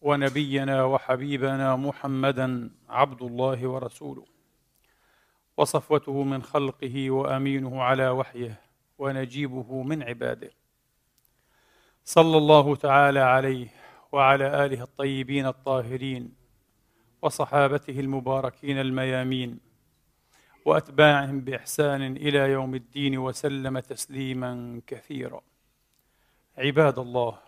ونبينا وحبيبنا محمدا عبد الله ورسوله. وصفوته من خلقه وأمينه على وحيه ونجيبه من عباده. صلى الله تعالى عليه وعلى آله الطيبين الطاهرين وصحابته المباركين الميامين وأتباعهم بإحسان إلى يوم الدين وسلم تسليما كثيرا. عباد الله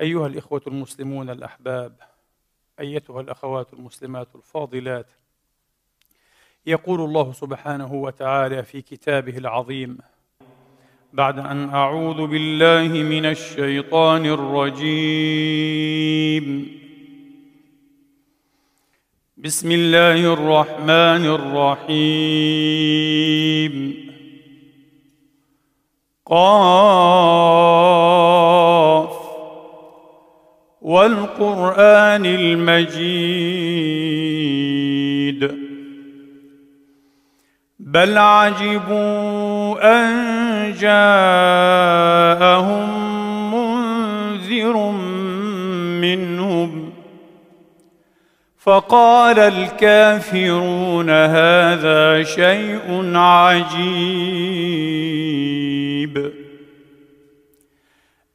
أيها الإخوة المسلمون الأحباب أيتها الأخوات المسلمات الفاضلات يقول الله سبحانه وتعالى في كتابه العظيم بعد أن أعوذ بالله من الشيطان الرجيم. بسم الله الرحمن الرحيم. قاف والقرآن المجيد. بل عجبوا أن جاءهم منذر منهم. فقال الكافرون هذا شيء عجيب.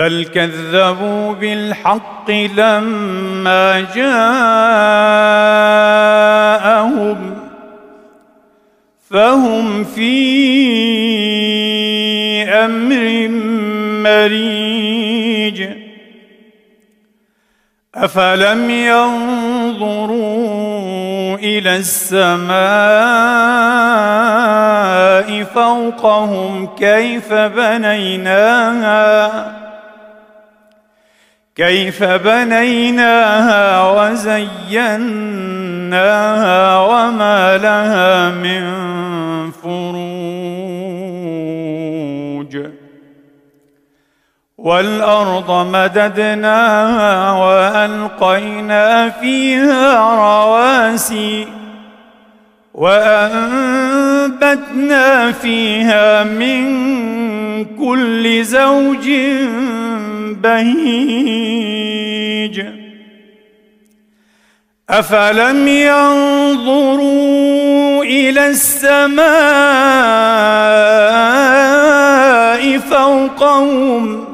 بل كذبوا بالحق لما جاءهم فهم في أمر مريج أفلم ينظروا إلى السماء فوقهم كيف بنيناها كيف بنيناها وزيناها وما لها من فروج. والأرض مددناها وألقينا فيها رواسي وأنبتنا فيها من كل زوج بهيج. أفلم ينظروا إلى السماء فوقهم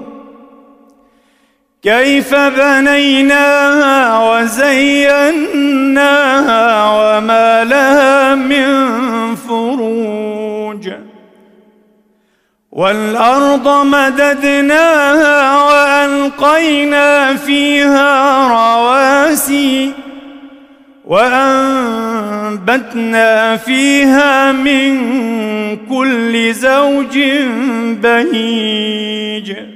كيف بنيناها وزيناها وما لها من فروج. والأرض مددناها وألقينا فيها رواسي وأنبتنا فيها من كل زوج بهيج.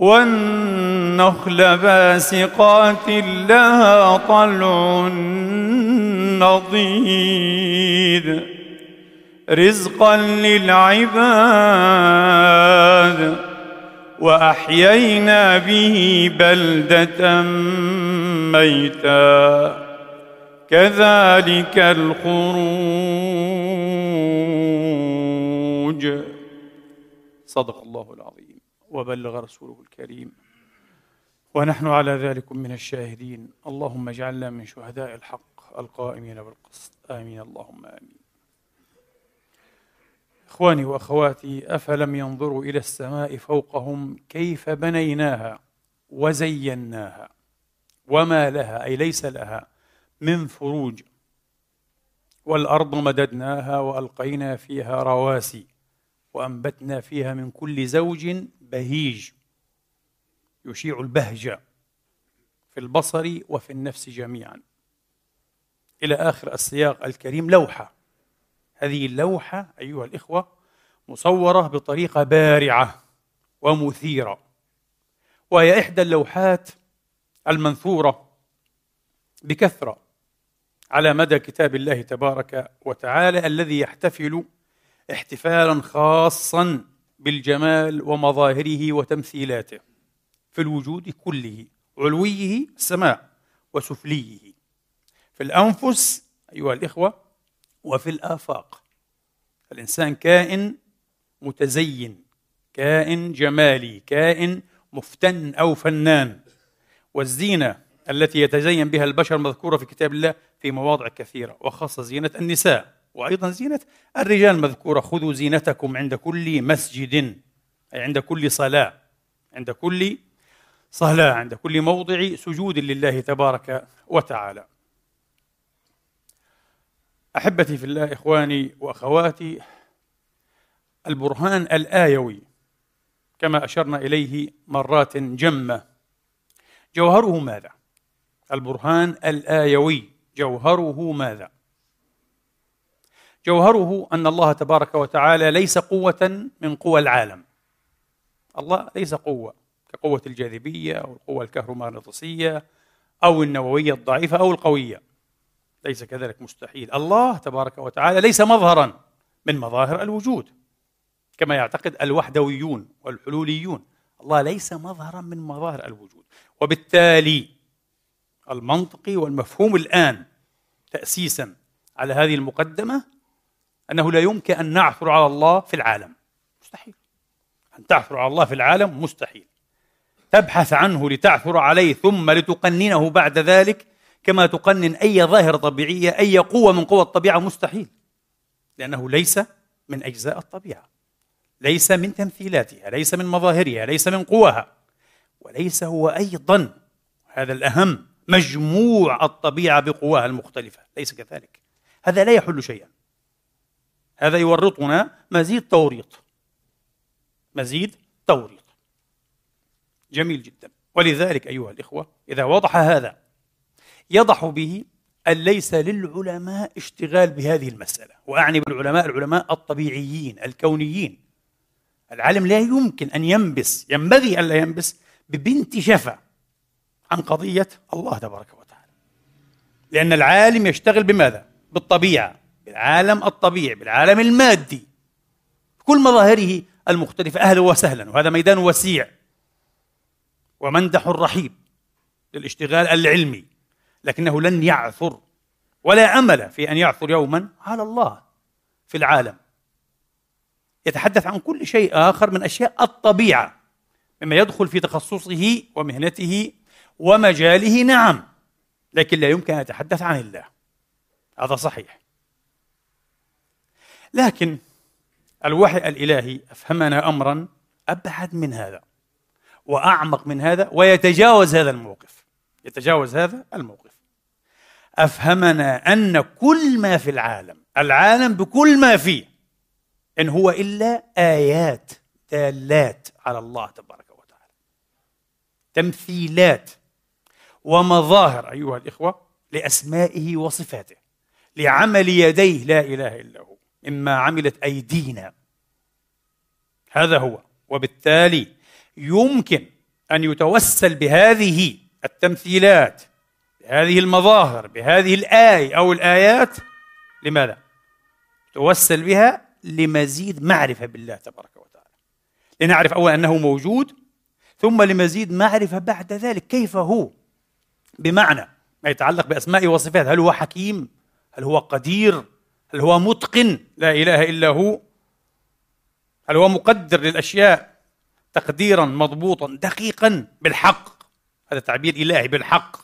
والنخل باسقات لها طلع نضيد. رزقا للعباد وأحيينا به بلدة ميتا. كذلك الخروج. صدق الله العظيم. وبلغ رسوله الكريم. ونحن على ذلك من الشاهدين. اللهم اجعلنا من شهداء الحق القائمين بالقسط. آمين. اللهم آمين. إخواني وأخواتي أفلم ينظروا إلى السماء فوقهم كيف بنيناها وزيناها وما لها أي ليس لها من فروج. والأرض مددناها وألقينا فيها رواسي وأنبتنا فيها من كل زوج بهيج يشيع البهجة في البصر وفي النفس جميعا. إلى آخر السياق الكريم لوحة. هذه اللوحة أيها الإخوة مصورة بطريقة بارعة ومثيرة وهي إحدى اللوحات المنثورة بكثرة على مدى كتاب الله تبارك وتعالى الذي يحتفل احتفالا خاصا بالجمال ومظاهره وتمثيلاته في الوجود كله علويه السماء وسفليه. في الأنفس أيها الإخوة وفي الآفاق. الإنسان كائن متزين كائن جمالي كائن مفتن أو فنان. والزينة التي يتزين بها البشر مذكورة في كتاب الله في مواضع كثيرة وخاصة زينة النساء. وأيضا زينة. الرجال مذكورة خذوا زينتكم عند كل مسجد أي عند كل صلاة عند كل صلاة عند كل موضع سجود لله تبارك وتعالى. أحبتي في الله إخواني وأخواتي البرهان الآيوي كما أشرنا إليه مرات جمة. جوهره ماذا؟ البرهان الآيوي جوهره ماذا؟ جوهره أن الله تبارك وتعالى ليس قوة من قوى العالم. الله ليس قوة كقوة الجاذبية أو القوة الكهرومغناطيسية أو النووية الضعيفة أو القوية. ليس كذلك مستحيل. الله تبارك وتعالى ليس مظهرا من مظاهر الوجود كما يعتقد الوحدويون والحلوليون. الله ليس مظهرا من مظاهر الوجود. وبالتالي المنطقي والمفهوم الآن تاسيسا على هذه المقدمة أنه لا يمكن أن نعثر على الله في العالم. مستحيل. أن تعثر على الله في العالم مستحيل. تبحث عنه لتعثر عليه ثم لتقننه بعد ذلك كما تقنن أي ظاهرة طبيعية أي قوة من قوى الطبيعة مستحيل. لأنه ليس من أجزاء الطبيعة. ليس من تمثيلاتها ليس من مظاهرها ليس من قواها. وليس هو أيضا هذا الأهم مجموع الطبيعة بقواها المختلفة. ليس كذلك. هذا لا يحل شيئا. هذا يورطنا مزيد توريط. مزيد توريط. جميل جدا. ولذلك أيها الإخوة إذا وضح هذا يضح به أن ليس للعلماء اشتغال بهذه المسألة. وأعني بالعلماء العلماء الطبيعيين الكونيين. العالم لا يمكن أن ينبس ينبغي ألا ينبس ببنت شفا عن قضية الله تبارك وتعالى. لأن العالم يشتغل بماذا؟ بالطبيعة. بالعالم الطبيعي بالعالم المادي كل مظاهره المختلفة. أهلا وسهلا وهذا ميدان وسيع. ومندح رحيب للاشتغال العلمي لكنه لن يعثر ولا أمل في أن يعثر يوما على الله في العالم. يتحدث عن كل شيء آخر من أشياء الطبيعة مما يدخل في تخصصه ومهنته ومجاله. نعم لكن لا يمكن أن يتحدث عن الله. هذا صحيح. لكن الوحي الإلهي أفهمنا امرا أبعد من هذا وأعمق من هذا ويتجاوز هذا الموقف. يتجاوز هذا الموقف. أفهمنا أن كل ما في العالم العالم بكل ما فيه إن هو إلا آيات دالات على الله تبارك وتعالى. تمثيلات ومظاهر أيها الإخوة لأسمائه وصفاته لعمل يديه لا إله إلا هو. مما عملت أيدينا. هذا هو. وبالتالي يمكن أن يتوسل بهذه التمثيلات بهذه المظاهر بهذه الآية أو الآيات لماذا؟ توسل بها لمزيد معرفة بالله تبارك وتعالى. لنعرف أولا أنه موجود ثم لمزيد معرفة بعد ذلك. كيف هو؟ بمعنى ما يتعلق بأسمائه وصفاته هل هو حكيم؟ هل هو قدير؟ هل هو متقن؟ لا إله إلا هو. هل هو مقدر للأشياء؟ تقديرا مضبوطا دقيقا بالحق. هذا تعبير إلهي بالحق.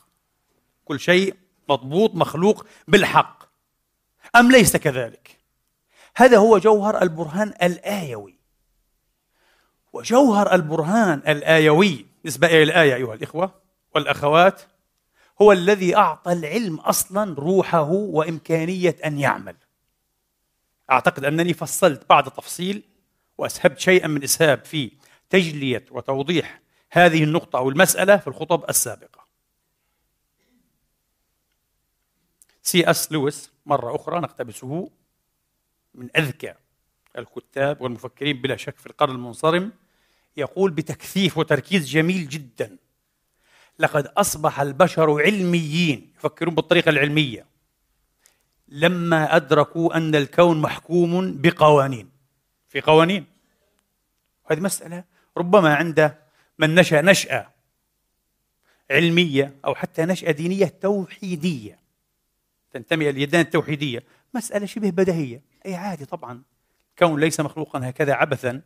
كل شيء مضبوط مخلوق بالحق. أم ليس كذلك؟ هذا هو جوهر البرهان الآيوي. وجوهر البرهان الآيوي نسبة إلى الآية أيها الإخوة والأخوات هو الذي أعطى العلم أصلا روحه وإمكانية أن يعمل. أعتقد أنني فصلت بعض تفصيل وأسهبت شيئا من إسهاب في تجلية وتوضيح هذه النقطة أو المسألة في الخطب السابقة. سي أس لويس مرة أخرى نقتبسه من أذكى الكتاب والمفكرين بلا شك في القرن المنصرم يقول بتكثيف وتركيز جميل جدا لقد أصبح البشر علميين يفكرون بالطريقة العلمية. لما أدركوا أن الكون محكوم بقوانين. في قوانين. هذه مسألة ربما عند من نشأ نشأة علمية أو حتى نشأة دينية توحيدية. تنتمي إلى اليدين التوحيدية. مسألة شبه بديهية أي عادي طبعا. الكون ليس مخلوقا هكذا عبثا.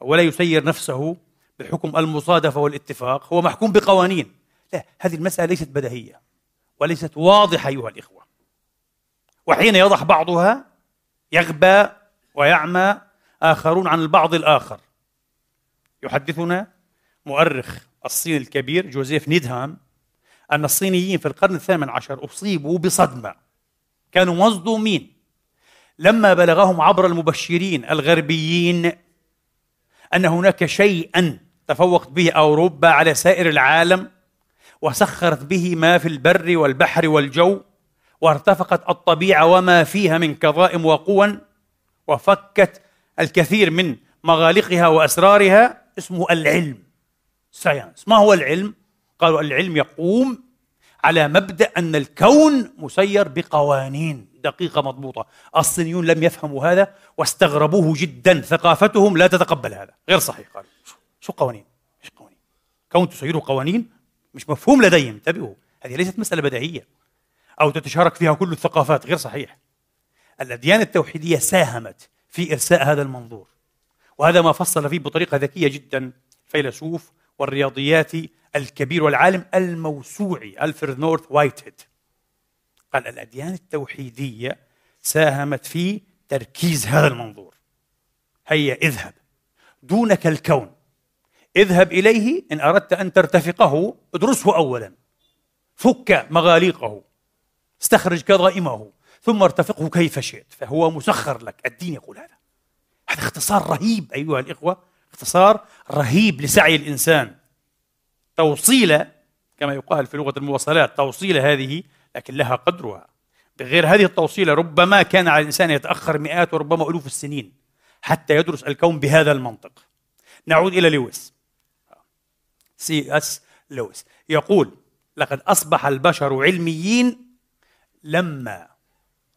ولا يسير نفسه بحكم المصادفة والاتفاق. هو محكوم بقوانين. لا هذه المسألة ليست بديهية وليست واضحة أيها الإخوة. وحين يضح بعضها يغبى ويعمى آخرون عن البعض الآخر. يحدثنا مؤرخ الصين الكبير جوزيف نيدهام أن الصينيين في القرن الثامن عشر أصيبوا بصدمة. كانوا مصدومين. لما بلغهم عبر المبشرين الغربيين أن هناك شيئا تفوقت به أوروبا على سائر العالم وسخرت به ما في البر والبحر والجو وارتفقت الطبيعة وما فيها من كظائم وقوى وفكت الكثير من مغالقها وأسرارها اسمه العلم ساينس ما هو العلم؟ قالوا العلم يقوم على مبدأ أن الكون مسير بقوانين. دقيقة مضبوطة. الصينيون لم يفهموا هذا واستغربوه جدا. ثقافتهم لا تتقبل هذا. غير صحيح قالوا شو قوانين؟ إيش قوانين؟ كون تسيره قوانين؟ مش مفهوم لديهم. انتبهوا. هذه ليست مسألة بديهية. أو تتشارك فيها كل الثقافات غير صحيح. الأديان التوحيدية ساهمت في إرساء هذا المنظور. وهذا ما فصل فيه بطريقة ذكية جدا الفيلسوف والرياضياتي الكبير والعالم الموسوعي ألفرد نورث وايتهيد. قال الأديان التوحيدية ساهمت في تركيز هذا المنظور. هيا اذهب. دونك الكون. اذهب إليه إن أردت أن ترتفقه ادرسه أولا. فك مغاليقه. استخرج كظائمه ثم ارتفقه كيف شئت فهو مسخر لك. الدين يقول هذا. هذا اختصار رهيب أيها الإخوة اختصار رهيب لسعي الإنسان. توصيلة كما يقال في لغة المواصلات توصيلة هذه لكن لها قدرها. بغير هذه التوصيلة ربما كان على الإنسان يتأخر مئات وربما ألوف السنين حتى يدرس الكون بهذا المنطق. نعود إلى لويس. سي إس لويس. يقول لقد أصبح البشر علميين لما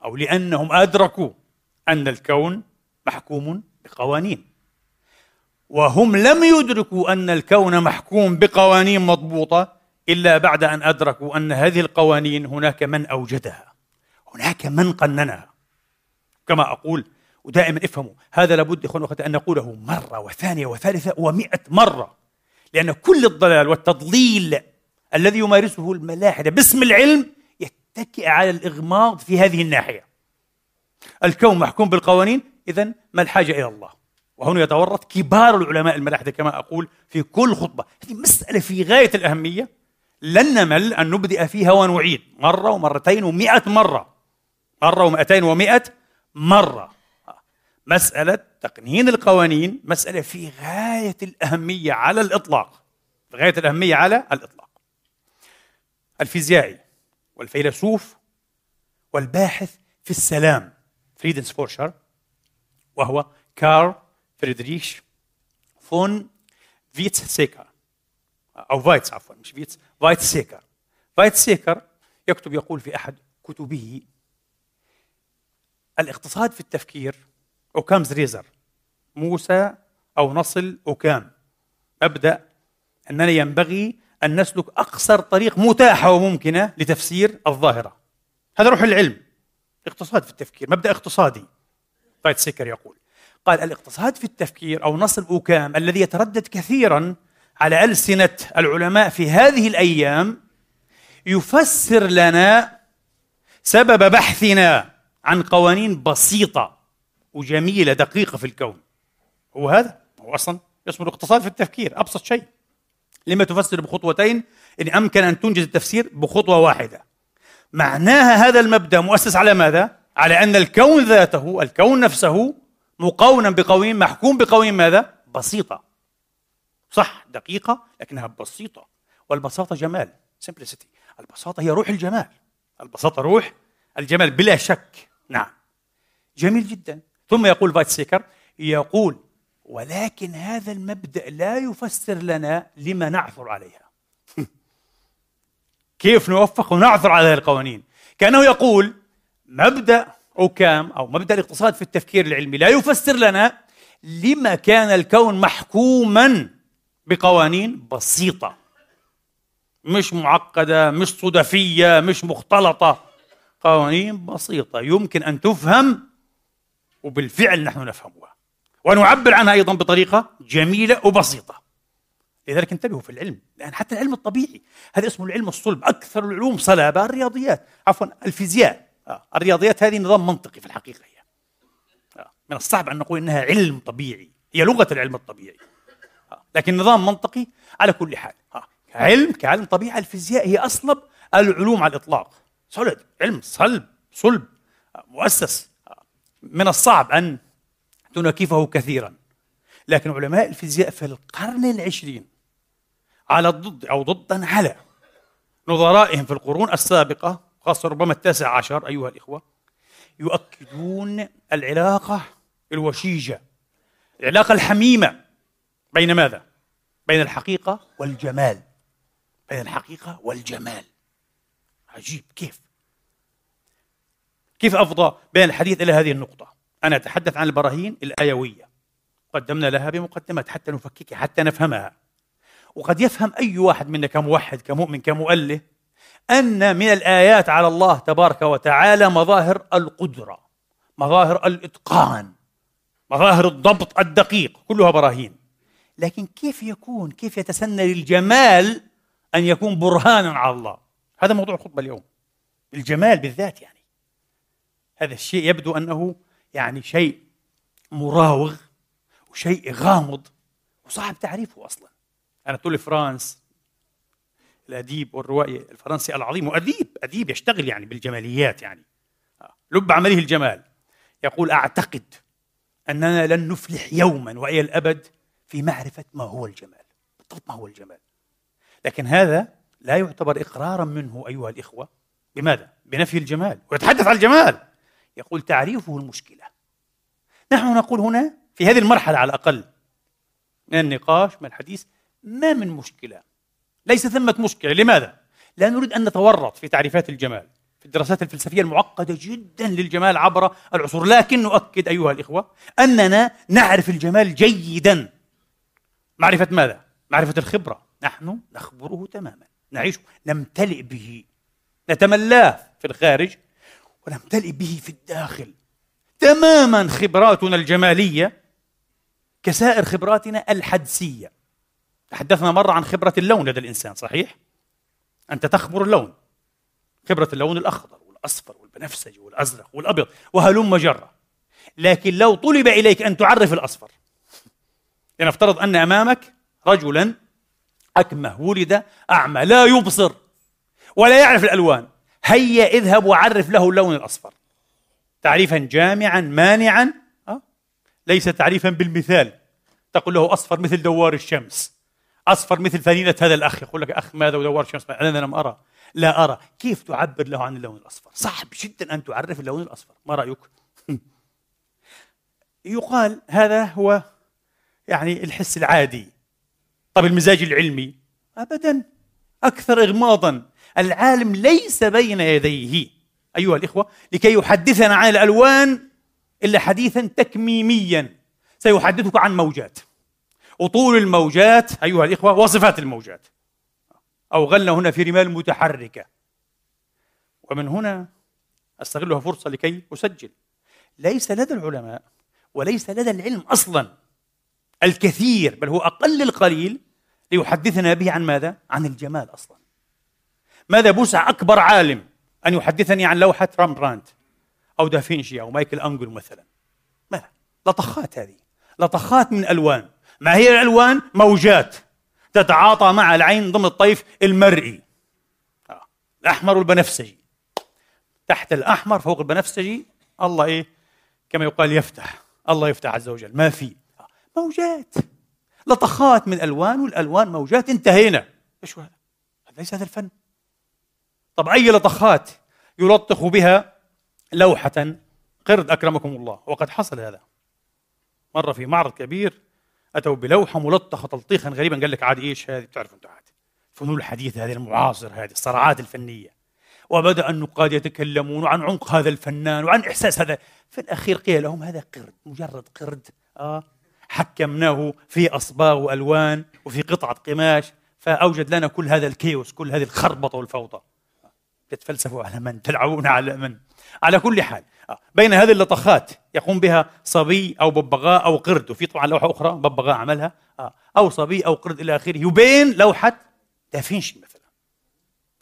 أو لأنهم أدركوا أن الكون محكوم بقوانين. وهم لم يدركوا أن الكون محكوم بقوانين مضبوطة إلا بعد أن أدركوا أن هذه القوانين هناك من أوجدها. هناك من قننها. كما أقول ودائما افهموا هذا لابد إخوان أن نقوله مرة وثانية وثالثة ومئة مرة لأن كل الضلال والتضليل الذي يمارسه الملاحدة باسم العلم يتكئ على الإغماض في هذه الناحية. الكون محكوم بالقوانين إذا ما الحاجة إلى الله؟ وهنا يتورط كبار العلماء الملاحدة كما أقول في كل خطبة. هذه مسألة في غاية الأهمية. لن نمل أن نبدأ فيها ونعيد. مرة ومرتين ومئة مرة. مرة ومئتين ومئة مرة. مسألة تقنين القوانين مسألة في غاية الأهمية على الإطلاق. في غاية الأهمية على الإطلاق. الفيزيائي. والفيلسوف والباحث في السلام Friedensforscher وهو كارل فريدريش فون فيتس سيكر أو فايتس عفوا مش فيتس فايتس سيكر فايتس سيكر يكتب يقول في أحد كتبه الإقتصاد في التفكير Occam's razor موسى أو نصل أوكام. أبدأ أننا ينبغي أن نسلك أقصر طريق متاحة وممكنة لتفسير الظاهرة. هذا روح العلم. اقتصاد في التفكير مبدأ اقتصادي. فايت سيكر يقول قال الاقتصاد في التفكير أو نص الأوكام الذي يتردد كثيرا على ألسنة العلماء في هذه الأيام يفسر لنا سبب بحثنا عن قوانين بسيطة وجميلة دقيقة في الكون. هو هذا؟ هو أصلا اسمه الاقتصاد في التفكير أبسط شيء. لما تفسر بخطوتين إن أمكن أن تنجز التفسير بخطوة واحدة. معناها هذا المبدأ مؤسس على ماذا؟ على أن الكون ذاته الكون نفسه مقونا بقوانين محكوم بقوانين ماذا؟ بسيطة. صح دقيقة لكنها بسيطة. والبساطة جمال. Simplicity. البساطة هي روح الجمال. البساطة روح الجمال بلا شك. نعم. جميل جدا. ثم يقول فايت سيكر يقول ولكن هذا المبدأ لا يفسر لنا لما نعثر عليها. كيف نوفق ونعثر على هذه القوانين؟ كأنه يقول مبدأ أوكام أو مبدأ الاقتصاد في التفكير العلمي لا يفسر لنا لما كان الكون محكوما بقوانين بسيطة. مش معقدة مش صدفية مش مختلطة. قوانين بسيطة. يمكن أن تفهم وبالفعل نحن نفهمها. ونعبر عنها أيضا بطريقة جميلة وبسيطة لذلك انتبهوا في العلم لأن حتى العلم الطبيعي هذا اسمه العلم الصلب أكثر العلوم صلابة الرياضيات عفوا الفيزياء آه. الرياضيات هذه نظام منطقي في الحقيقة هي آه. من الصعب أن نقول إنها علم طبيعي هي لغة العلم الطبيعي آه. لكن نظام منطقي على كل حال. علم كعلم طبيعة الفيزياء هي أصلب العلوم على الإطلاق صلب علم صلب صلب. مؤسس. من الصعب أن تناكفه كثيرا لكن علماء الفيزياء في القرن العشرين على الضد أو ضدا على نظرائهم في القرون السابقة خاصة ربما التاسع عشر أيها الإخوة يؤكدون العلاقة الوشيجة العلاقة الحميمة بين ماذا؟ بين الحقيقة والجمال بين الحقيقة والجمال عجيب كيف؟ كيف أفضى بين الحديث إلى هذه النقطة؟ أنا أتحدث عن البراهين الآيوية. قدمنا لها بمقدمات حتى نفككها حتى نفهمها. وقد يفهم أي واحد منا كموحد كمؤمن كمؤله أن من الآيات على الله تبارك وتعالى مظاهر القدرة مظاهر الإتقان مظاهر الضبط الدقيق كلها براهين. لكن كيف يكون كيف يتسنى للجمال أن يكون برهانا على الله؟ هذا موضوع الخطبة اليوم. الجمال بالذات يعني. هذا الشيء يبدو أنه يعني شيء مراوغ وشيء غامض وصعب تعريفه أصلا. أناتولي فرانس الأديب والروائي الفرنسي العظيم وأديب أديب يشتغل يعني بالجماليات يعني. لب عمله الجمال. يقول أعتقد أننا لن نفلح يوما وإلى الأبد في معرفة ما هو الجمال. بالضبط ما هو الجمال. لكن هذا لا يعتبر إقرارا منه أيها الإخوة. بماذا؟ بنفي الجمال. ويتحدث عن الجمال. يقول تعريفه المشكلة. نحن نقول هنا في هذه المرحلة على الأقل من النقاش من الحديث ما من مشكلة؟ ليس ثمة مشكلة. لماذا؟ لا نريد أن نتورط في تعريفات الجمال في الدراسات الفلسفية المعقدة جدا للجمال عبر العصور. لكن نؤكد أيها الإخوة أننا نعرف الجمال جيدا. معرفة ماذا؟ معرفة الخبرة. نحن نخبره تماما. نعيشه. نمتلئ به. نتملاه في الخارج. ونمتلئ به في الداخل. تماما خبراتنا الجمالية كسائر خبراتنا الحدسية. تحدثنا مرة عن خبرة اللون لدى الإنسان صحيح؟ أنت تخبر اللون. خبرة اللون الأخضر والأصفر والبنفسجي والأزرق والأبيض وهلم جرة لكن لو طلب إليك أن تعرف الأصفر لنفترض أن أمامك رجلا أكمه ولد أعمى لا يبصر ولا يعرف الألوان. هيا اذهب وعرف له اللون الأصفر. تعريفا جامعا مانعا أه؟ ليس تعريفا بالمثال. تقول له أصفر مثل دوار الشمس. أصفر مثل فنيلة هذا الأخ. يقول لك أخ ماذا ودوار الشمس؟ أنا لم أرى. لا أرى. كيف تعبر له عن اللون الأصفر؟ صعب جدا أن تعرف اللون الأصفر. ما رأيك؟ يقال هذا هو يعني الحس العادي. طب المزاج العلمي؟ أبدا. أكثر إغماضا. العالم ليس بين يديه. أيها الإخوة لكي يحدثنا عن الألوان إلا حديثا تكميميا سيحدثك عن موجات. وطول الموجات أيها الإخوة وصفات الموجات. أو غلنا هنا في رمال متحركة. ومن هنا أستغلها فرصة لكي أسجل. ليس لدى العلماء وليس لدى العلم أصلا الكثير بل هو أقل القليل ليحدثنا به عن ماذا؟ عن الجمال أصلا. ماذا بوسع أكبر عالم أن يحدثني عن لوحة رامبراند أو دافنشي أو مايكل أنجل مثلا؟ ما لطخات هذه. لطخات من ألوان. ما هي الألوان؟ موجات تتعاطى مع العين ضمن الطيف المرئي. آه. الأحمر والبنفسجي. تحت الأحمر فوق البنفسجي الله إيه؟ كما يقال يفتح. الله يفتح عز وجل. ما في. آه. موجات. لطخات من الألوان والألوان موجات. انتهينا. إيش هذا؟ ليس هذا الفن. طب أي لطخات يلطخ بها لوحة؟ قرد أكرمكم الله. وقد حصل هذا. مرة في معرض كبير أتوا بلوحة ملطخة تلطيخا غريبا. قال لك عادي إيش هذه؟ بتعرفوا أنتم عادي. الفنون الحديثة هذه المعاصر هذه الصراعات الفنية. وبدأ النقاد يتكلمون عن عمق هذا الفنان وعن إحساس هذا. في الأخير قيل لهم هذا قرد مجرد قرد. آه. حكمناه في أصباغ وألوان وفي قطعة قماش فأوجد لنا كل هذا الكيوس كل هذه الخربطة والفوضى. تتفلسفوا على من تلعبون على من. على كل حال. آه، بين هذه اللطخات يقوم بها صبي أو ببغاء أو قرد وفي طبعا لوحة أخرى ببغاء عملها. آه، أو صبي أو قرد إلى آخره. يبين لوحة دافنشي مثلا.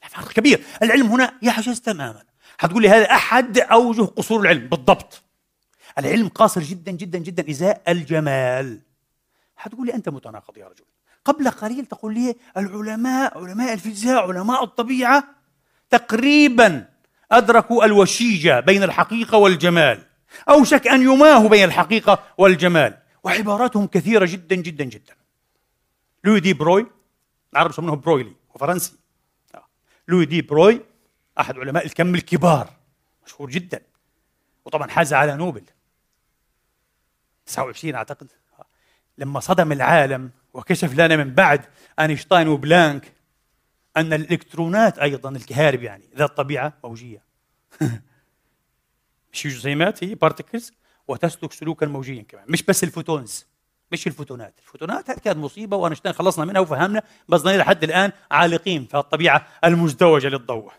فرق كبير. العلم هنا يحجز تماما. حتقول لي هذا أحد أوجه قصور العلم. بالضبط. العلم قاصر جدا جدا جدا إزاء الجمال. حتقول لي أنت متناقض يا رجل. قبل قليل تقول لي العلماء علماء الفيزياء علماء الطبيعة تقريبا أدركوا الوشيجة بين الحقيقة والجمال. أوشك أن يماهوا بين الحقيقة والجمال. وعباراتهم كثيرة جدا جدا جدا. لوي دي بروي العرب يسمونه برويلي وفرنسي لوي دي بروي أحد علماء الكم الكبار. مشهور جدا. وطبعا حاز على نوبل. 29 أعتقد. لما صدم العالم وكشف لنا من بعد أينشتاين وبلانك أن الإلكترونات أيضا الكهارب يعني ذات طبيعة موجية. مش جسيمات هي particles وتسلك سلوكا موجيا كمان. مش بس ال photons مش الفوتونات. الفوتونات هذه كانت مصيبة وأينشتاين خلصنا منها وفهمنا بس لحد الآن عالقين في الطبيعة المزدوجة للضوء.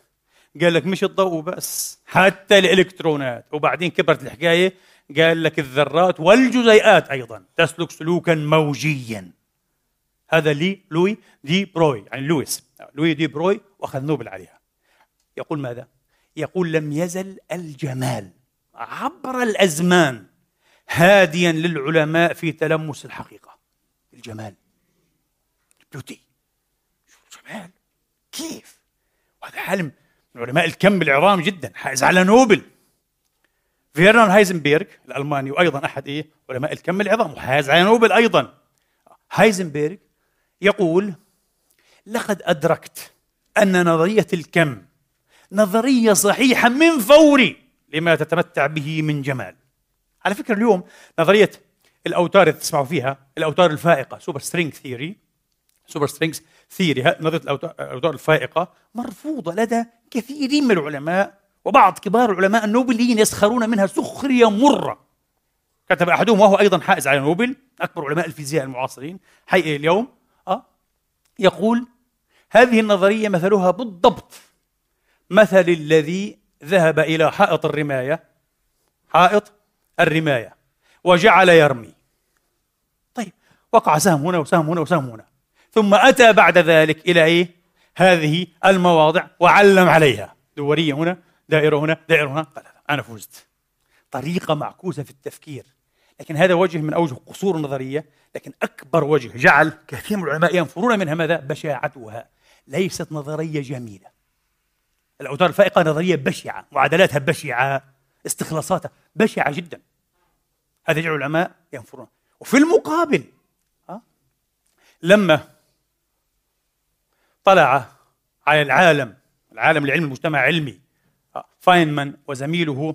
قال لك مش الضوء بس حتى الإلكترونات. وبعدين كبرت الحكاية قال لك الذرات والجزيئات أيضا تسلك سلوكا موجيا. هذا لي لوي دي بروي يعني لويس. لوي دي بروي وأخذ نوبل عليها. يقول ماذا؟ يقول لم يزل الجمال عبر الأزمان هاديا للعلماء في تلمس الحقيقة. الجمال. beauty جمال كيف؟ وهذا علم من علماء الكم العظام جدا. حائز على نوبل. فيرنر هايزنبرغ الألماني وأيضا أحد إيه؟ علماء الكم العظام. وحائز على نوبل أيضا. هايزنبرغ يقول لقد أدركت أن نظرية الكم نظرية صحيحة من فوري لما تتمتع به من جمال. على فكرة اليوم نظرية الأوتار اللي تسمعوا فيها الأوتار الفائقة super string theory super strings theory نظرية الأوتار الفائقة مرفوضة لدى كثيرين من العلماء وبعض كبار العلماء النوبليين يسخرون منها سخرية مرة. كتب أحدهم وهو أيضا حائز على نوبل أكبر علماء الفيزياء المعاصرين حي اليوم أه يقول هذه النظرية مثلها بالضبط. مثل الذي ذهب إلى حائط الرماية حائط الرماية وجعل يرمي. طيب وقع سهم هنا وسهم هنا وسهم هنا. ثم أتى بعد ذلك إلى إيه؟ هذه المواضع وعلم عليها. دورية هنا دائرة هنا دائرة هنا. قال أنا فزت. طريقة معكوسة في التفكير. لكن هذا وجه من أوجه قصور النظرية لكن أكبر وجه جعل كثير من العلماء ينفرون منها. ماذا؟ بشاعتها. ليست نظرية جميلة. الأوتار الفائقة نظرية بشعة معادلاتها بشعة استخلاصاتها بشعة جدا. هذا يجعل العلماء ينفرون. وفي المقابل لما طلع على العالم العالم العلمي المجتمع علمي آه، فاينمان وزميله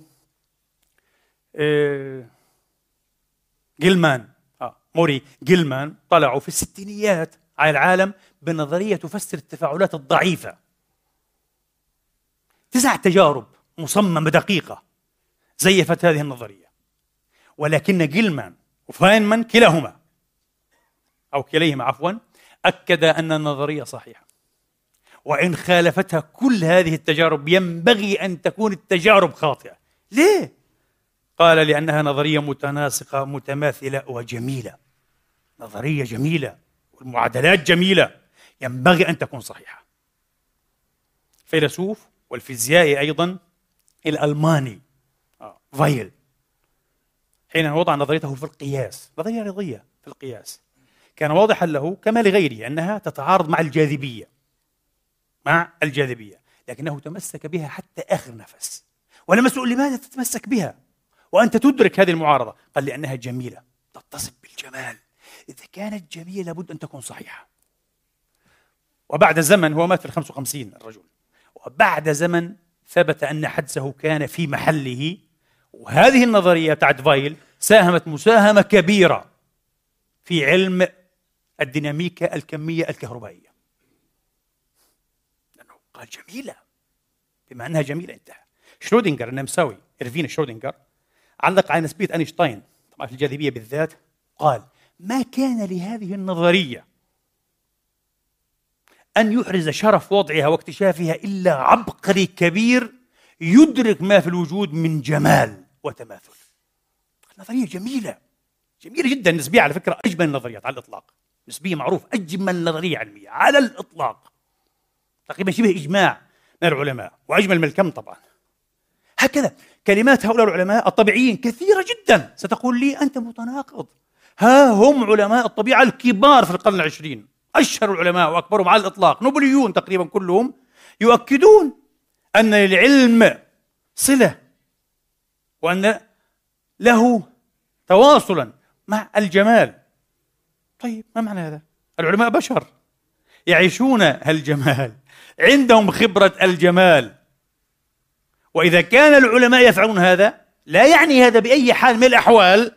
آه، جيلمان آه موري جيلمان طلعوا في الستينيات على العالم بنظرية تفسر التفاعلات الضعيفة. تسع تجارب مصممة دقيقة زيفت هذه النظرية. ولكن جيلمان وفاينمان كلاهما أو كليهما عفوا أكد أن النظرية صحيحة. وإن خالفتها كل هذه التجارب ينبغي أن تكون التجارب خاطئة. ليه؟ قال لأنها نظرية متناسقة متماثلة وجميلة. نظرية جميلة والمعادلات جميلة. ينبغي أن تكون صحيحة. فيلسوف والفيزيائي أيضا الألماني آه، فايل. حين وضع نظريته في القياس نظرية رياضية في القياس كان واضحا له كما لغيره أنها تتعارض مع الجاذبية مع الجاذبية لكنه تمسك بها حتى آخر نفس. ولما سئل لماذا تتمسك بها؟ وأنت تدرك هذه المعارضة. قال لأنها جميلة تتصف بالجمال. إذا كانت جميلة لابد أن تكون صحيحة. وبعد زمن هو مات في 55 الرجل. وبعد زمن ثبت أن حدسه كان في محله. وهذه النظرية بتاعت فايل ساهمت مساهمة كبيرة في علم الديناميكا الكمية الكهربائية. لأنه قال جميلة. بما أنها جميلة انتهى. شرودنجر النمساوي إرفين شرودنجر علق على نسبية أينشتاين طبعا في الجاذبية بالذات قال ما كان لهذه النظرية أن يحرز شرف وضعها واكتشافها إلا عبقري كبير يدرك ما في الوجود من جمال وتماثل. نظرية جميلة. جميلة جدا. نسبية على فكرة أجمل النظريات على الإطلاق. نسبية معروف. أجمل نظرية علمية على الإطلاق. تقريبا شبه إجماع من العلماء. وأجمل من الكم طبعا. هكذا كلمات هؤلاء العلماء الطبيعيين كثيرة جدا. ستقول لي أنت متناقض. ها هم علماء الطبيعة الكبار في القرن العشرين. أشهر العلماء وأكبرهم على الإطلاق. نوبليون تقريبا كلهم يؤكدون أن للعلم صلة وأن له تواصلا مع الجمال. طيب ما معنى هذا؟ العلماء بشر يعيشون الجمال عندهم خبرة الجمال. وإذا كان العلماء يفعلون هذا لا يعني هذا بأي حال من الأحوال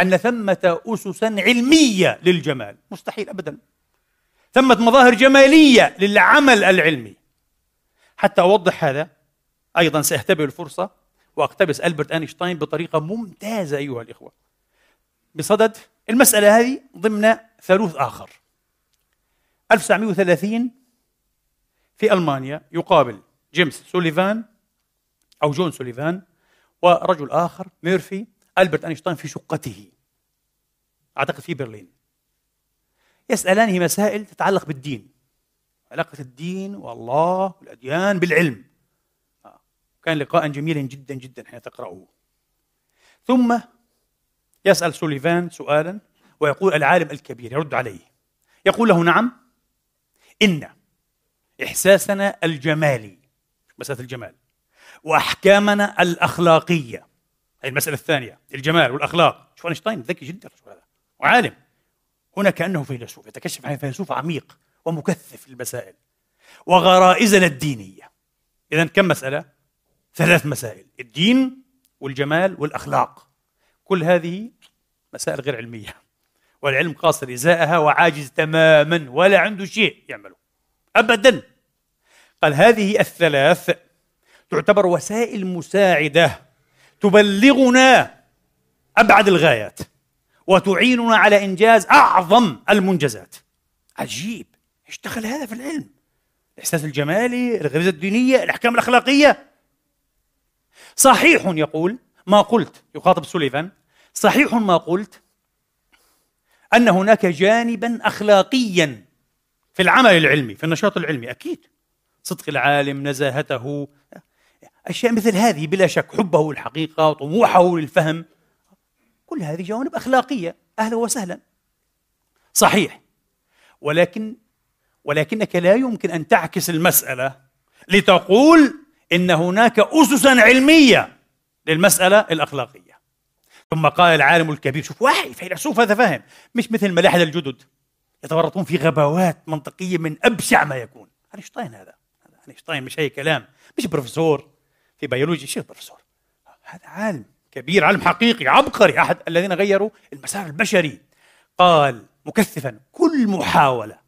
أن ثمة أسسا علمية للجمال. مستحيل أبدا. ثمة مظاهر جمالية للعمل العلمي. حتى أوضح هذا أيضا سأهتبر الفرصة وأقتبس ألبرت أينشتاين بطريقة ممتازة أيها الإخوة. بصدد المسألة هذه ضمن ثالوث آخر. 1930 في ألمانيا يقابل جيمس سوليفان أو جون سوليفان ورجل آخر ميرفي ألبرت أينشتاين في شقته. أعتقد في برلين. يسألانه مسائل تتعلق بالدين. علاقة الدين والله والأديان بالعلم. آه، كان لقاء جميلا جدا جدا حين تقرأه. ثم يسأل سوليفان سؤالا ويقول العالم الكبير يرد عليه. يقول له نعم إن إحساسنا الجمالي مسألة الجمال وأحكامنا الأخلاقية هذه المسألة الثانية الجمال والأخلاق. شوف أينشتاين ذكي جدا هذا وعالم. هنا كأنه فيلسوف يتكشف عن فيلسوف عميق ومكثف المسائل وغرائزنا الدينية. إذا كم مسألة؟ ثلاث مسائل. الدين والجمال والأخلاق. كل هذه مسائل غير علمية. والعلم قاصر إزاءها وعاجز تماما ولا عنده شيء يعمله. أبدا. قال هذه الثلاث تعتبر وسائل مساعدة تبلغنا أبعد الغايات. وتعيننا على إنجاز أعظم المنجزات. عجيب. اشتغل هذا في العلم؟ الإحساس الجمالي الغريزة الدينية الأحكام الأخلاقية. صحيح يقول ما قلت يخاطب سوليفان صحيح ما قلت أن هناك جانبا أخلاقيا في العمل العلمي في النشاط العلمي أكيد. صدق العالم نزاهته. أشياء مثل هذه بلا شك حبه للحقيقة وطموحه للفهم. كل هذه جوانب أخلاقية أهلا وسهلا. صحيح. ولكن ولكنك لا يمكن أن تعكس المسألة لتقول إن هناك أسسا علمية للمسألة الأخلاقية. ثم قال العالم الكبير شوف واحد فيلسوف هذا فاهم. مش مثل الملاحدة الجدد يتورطون في غباوات منطقية من أبشع ما يكون. أينشتاين هذا؟ أينشتاين مش أي كلام. مش بروفيسور في بيولوجي شو بروفيسور. هذا عالم. كبير علم حقيقي عبقري أحد الذين غيروا المسار البشري. قال مكثفا كل محاولة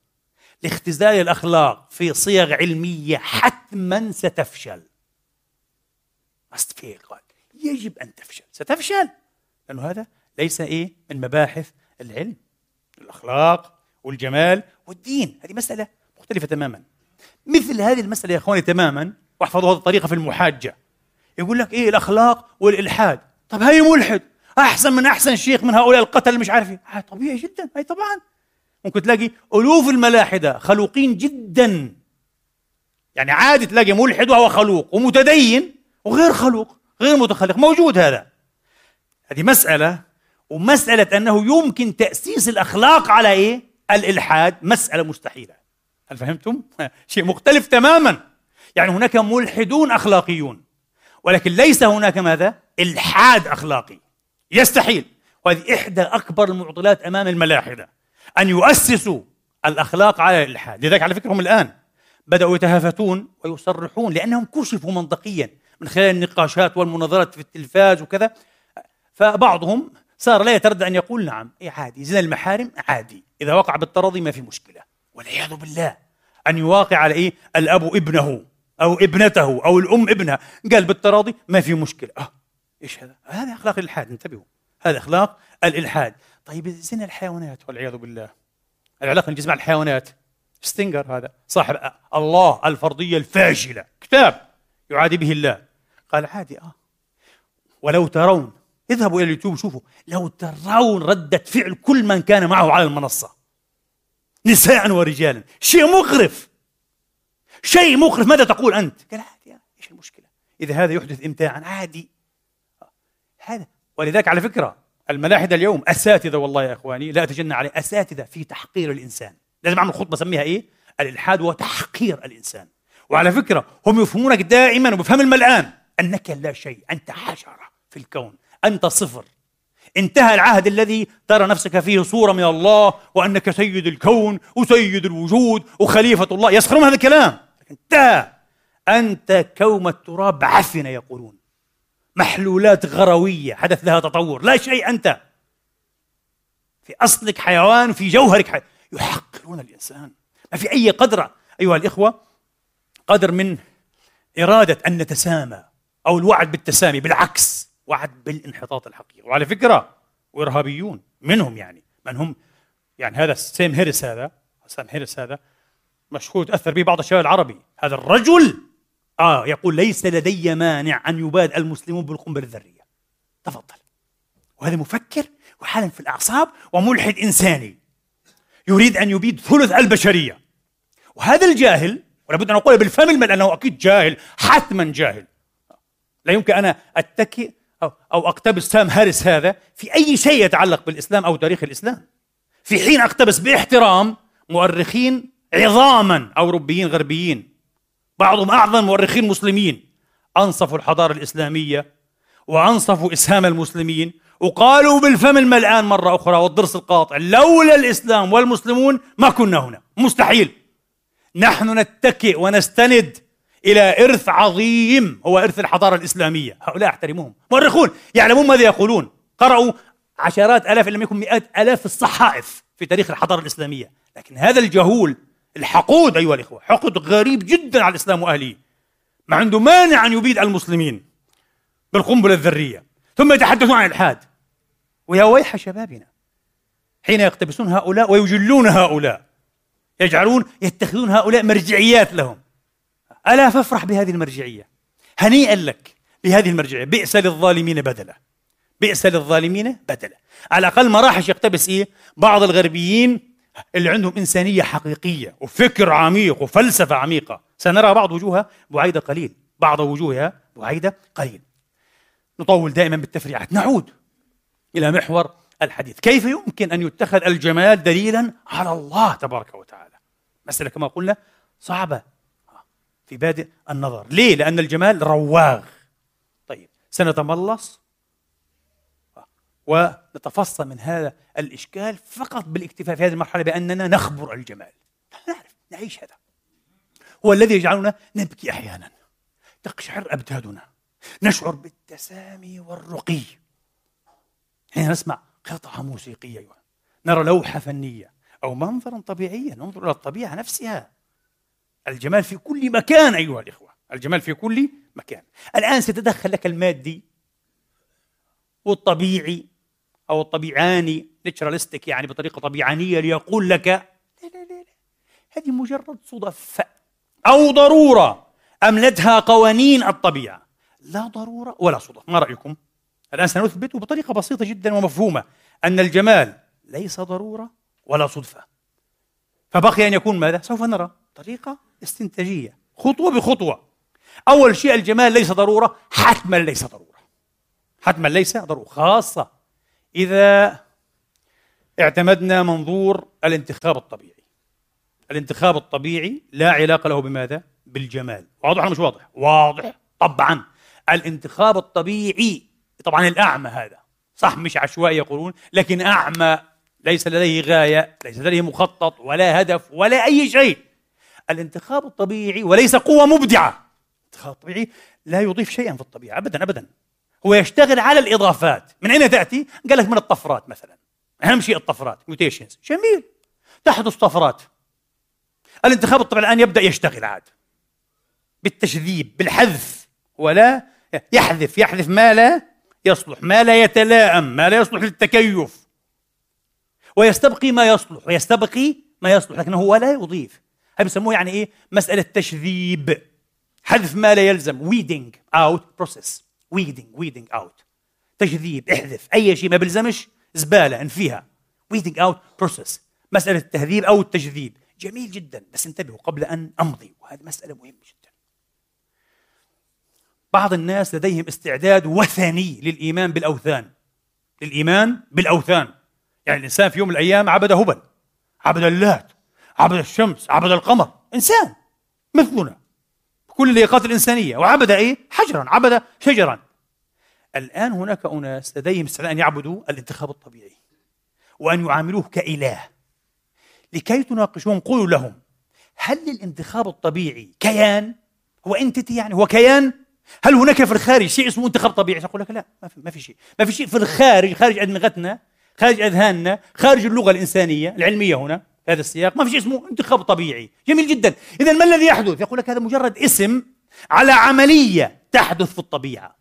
لاختزال الأخلاق في صيغ علمية حتما ستفشل. must fail قال يجب أن تفشل. ستفشل لأنه هذا ليس إيه؟ من مباحث العلم. الأخلاق والجمال والدين هذه مسألة مختلفة تماما. مثل هذه المسألة يا إخواني تماما واحفظوا هذه الطريقة في المحاجة. يقول لك إيه الأخلاق والإلحاد؟ طب هاي ملحد. أحسن من أحسن شيخ من هؤلاء القتل مش عارف إيه. طبيعي جدا. هاي طبعا. ممكن تلاقي ألوف الملاحدة خلوقين جدا. يعني عادي تلاقي ملحد وهو خلوق ومتدين وغير خلوق غير متخلق. موجود هذا. هذه مسألة ومسألة أنه يمكن تأسيس الأخلاق على إيه؟ الإلحاد. مسألة مستحيلة. هل فهمتم؟ شيء مختلف تماما. يعني هناك ملحدون أخلاقيون. ولكن ليس هناك ماذا؟ إلحاد أخلاقي. يستحيل. وهذه إحدى أكبر المعضلات أمام الملاحدة. أن يؤسسوا الأخلاق على الإلحاد. لذلك على فكرة هم الآن بدأوا يتهافتون ويصرحون لأنهم كشفوا منطقيا. من خلال النقاشات والمناظرات في التلفاز وكذا. فبعضهم صار لا يتردد أن يقول نعم إيه عادي. زنا المحارم؟ عادي. إذا وقع بالتراضي ما في مشكلة. والعياذ بالله. أن يواقع على إيه؟ الأب ابنه. أو ابنته أو الأم ابنها. قال بالتراضي ما في مشكلة. أه إيش هذا؟ هذا أخلاق الإلحاد انتبهوا. هذا أخلاق الإلحاد. طيب زنا الحيوانات والعياذ بالله. العلاقة الجسم مع الحيوانات. ستينجر هذا. صاحب الله الفرضية الفاشلة. كتاب يعادي به الله. قال عادي آه. ولو ترون اذهبوا إلى اليوتيوب شوفوا لو ترون ردة فعل كل من كان معه على المنصة. نساء ورجالا. شيء مقرف. شيء مقرف ماذا تقول أنت؟ قال عادي إيش المشكلة؟ إذا هذا يحدث إمتاعا عادي. هذا. ولذلك على فكرة الملاحدة اليوم أساتذة والله يا إخواني لا أتجنى عليه أساتذة في تحقير الإنسان. لازم أعمل خطبة أسميها إيه؟ الإلحاد هو تحقير الإنسان. وعلى فكرة هم يفهمونك دائما وبفهم الملآن أنك لا شيء أنت حشرة في الكون أنت صفر. انتهى العهد الذي ترى نفسك فيه صورة من الله وأنك سيد الكون وسيد الوجود وخليفة الله. يسخرون هذا الكلام. انتهى أنت كوم التراب عفن يقولون. محلولات غروية حدث لها تطور. لا شيء أنت. في أصلك حيوان في جوهرك حيوان. يحقرون الإنسان. ما في أي قدر أيها الإخوة قدر من إرادة أن نتسامى أو الوعد بالتسامي. بالعكس وعد بالانحطاط الحقيقي. وعلى فكرة وإرهابيون. منهم يعني. من هم يعني هذا سام هاريس هذا سام هيرس هذا. مشهور تأثر به بعض الشباب العربي. هذا الرجل آه يقول ليس لدي مانع أن يباد المسلمون بالقنبلة الذرية. تفضل. وهذا مفكر وحالا في الأعصاب وملحد إنساني. يريد أن يبيد ثلث البشرية. وهذا الجاهل ولابد أن أقول بالفم لأنه أكيد جاهل حتما جاهل. لا يمكن أنا أتكئ أو, أو أقتبس سام هاريس هذا في أي شيء يتعلق بالإسلام أو تاريخ الإسلام. في حين أقتبس باحترام مؤرخين عظاما أوروبيين غربيين بعضهم أعظم مؤرخين مسلمين. أنصفوا الحضارة الإسلامية وأنصفوا إسهام المسلمين وقالوا بالفم الملآن مرة أخرى والضرس القاطع لولا الإسلام والمسلمون ما كنا هنا. مستحيل. نحن نتكئ ونستند إلى إرث عظيم هو إرث الحضارة الإسلامية. هؤلاء أحترمهم مؤرخون. يعلمون ماذا يقولون. قرأوا عشرات آلاف إن لم يكن مئات آلاف الصحائف في تاريخ الحضارة الإسلامية. لكن هذا الجهول الحقود أيها الإخوة حقد غريب جدا على الإسلام وأهله ما عنده مانع أن يبيد المسلمين بالقنبلة الذرية. ثم يتحدثون عن الإلحاد ويا ويح شبابنا حين يقتبسون هؤلاء ويجلون هؤلاء يجعلون يتخذون هؤلاء مرجعيات لهم. ألا فافرح بهذه المرجعية؟ هنيئا لك بهذه المرجعية. بئس للظالمين بدلا بئس للظالمين بدلا على الأقل ما راحش يقتبس إيه؟ بعض الغربيين اللي عندهم إنسانية حقيقية وفكر عميق وفلسفة عميقة. سنرى بعض وجوهها بعيدة قليل. بعض وجوهها بعيدة قليل. نطول دائما بالتفريعات. نعود إلى محور الحديث. كيف يمكن أن يتخذ الجمال دليلا على الله تبارك وتعالى؟ مسألة كما قلنا صعبة في بادئ النظر. ليه؟ لأن الجمال رواغ. طيب سنتملص ونتفصل من هذا الإشكال فقط بالاكتفاء في هذه المرحلة بأننا نخبر الجمال. نعرف نعيش هذا. هو الذي يجعلنا نبكي أحيانا. تقشعر أبدادنا. نشعر بالتسامي والرقي. حين نسمع قطعة موسيقية نرى لوحة فنية أو منظرا طبيعيا. ننظر إلى الطبيعة نفسها. الجمال في كل مكان أيها الإخوة. الجمال في كل مكان. الآن سيتدخل لك المادي والطبيعي أو الطبيعاني نتشرالستيك يعني بطريقة طبيعانية ليقول لك لا لا لا, لا. هذه مجرد صدف أو ضرورة أملتها قوانين الطبيعة. لا ضرورة ولا صدف. ما رأيكم؟ الآن سنثبت بطريقة بسيطة جدا ومفهومة أن الجمال ليس ضرورة ولا صدفة. فبقي أن يكون ماذا؟ سوف نرى طريقة استنتاجية. خطوة بخطوة. أول شيء الجمال ليس ضرورة حتما ليس ضرورة. حتما ليس ضرورة خاصة إذا اعتمدنا منظور الانتخاب الطبيعي. الانتخاب الطبيعي لا علاقة له بماذا؟ بالجمال. واضح ولا مش واضح؟ واضح طبعا. الانتخاب الطبيعي طبعا الأعمى هذا. صح مش عشوائي يقولون لكن أعمى ليس لديه غاية ليس لديه مخطط ولا هدف ولا أي شيء. الانتخاب الطبيعي وليس قوة مبدعة. الانتخاب الطبيعي لا يضيف شيئا في الطبيعة أبدا أبدا. هو يشتغل على الإضافات. من أين تأتي؟ قال لك من الطفرات مثلا. أهم شيء الطفرات. ميوتيشنز جميل. تحدث طفرات. الانتخاب الطبيعي الآن يبدأ يشتغل عاد. بالتشذيب بالحذف. ولا يحذف. يحذف ما لا يصلح. ما لا يتلائم. ما لا يصلح للتكيف. ويستبقي ما يصلح. ويستبقي ما يصلح. لكنه هو لا يضيف. هذا بيسموه يعني إيه؟ مسألة تشذيب. حذف ما لا يلزم. Weeding out process. Weeding weeding out. تجذيب احذف أي شيء ما بيلزمش زبالة انفيها. weeding out process. مسألة التهذيب أو التجذيب. جميل جدا بس انتبهوا قبل أن أمضي وهذه مسألة مهمة جدا. بعض الناس لديهم استعداد وثني للإيمان بالأوثان. للإيمان بالأوثان. يعني الإنسان في يوم من الأيام عبد هبل عبد اللات عبد الشمس عبد القمر. إنسان مثلنا. كل اللياقات الإنسانية. وعبد إيه؟ حجرا عبد شجرا. الآن هناك أناس لديهم استعداد أن يعبدوا الانتخاب الطبيعي وأن يعاملوه كإله لكي تناقشوهم. قولوا لهم هل الانتخاب الطبيعي كيان؟ هو انتتي يعني هو كيان؟ هل هناك في الخارج شيء اسمه انتخاب طبيعي؟ أقول لك لا ما في, ما في شيء. ما في شيء في الخارج خارج أدمغتنا خارج أذهاننا خارج اللغة الإنسانية العلمية هنا. هذا السياق ما في شيء اسمه انتخاب طبيعي. جميل جدا. إذا ما الذي يحدث؟ يقول لك هذا مجرد اسم على عملية تحدث في الطبيعة.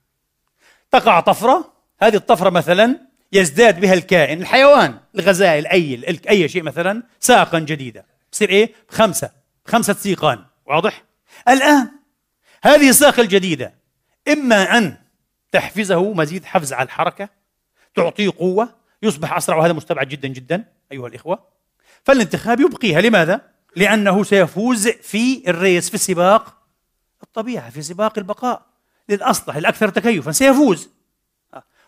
تقع طفرة هذه الطفرة مثلا يزداد بها الكائن الحيوان الغزال الأيل أي شيء مثلا ساقا جديدة تصير إيه؟ بخمسة خمسة سيقان. واضح؟ الآن هذه الساق الجديدة إما أن تحفزه مزيد حفز على الحركة تعطيه قوة يصبح أسرع وهذا مستبعد جدا جدا أيها الإخوة. فالانتخاب يبقيها. لماذا؟ لأنه سيفوز في الريس في السباق الطبيعة في سباق البقاء. للأصلح الأكثر تكيفا. سيفوز.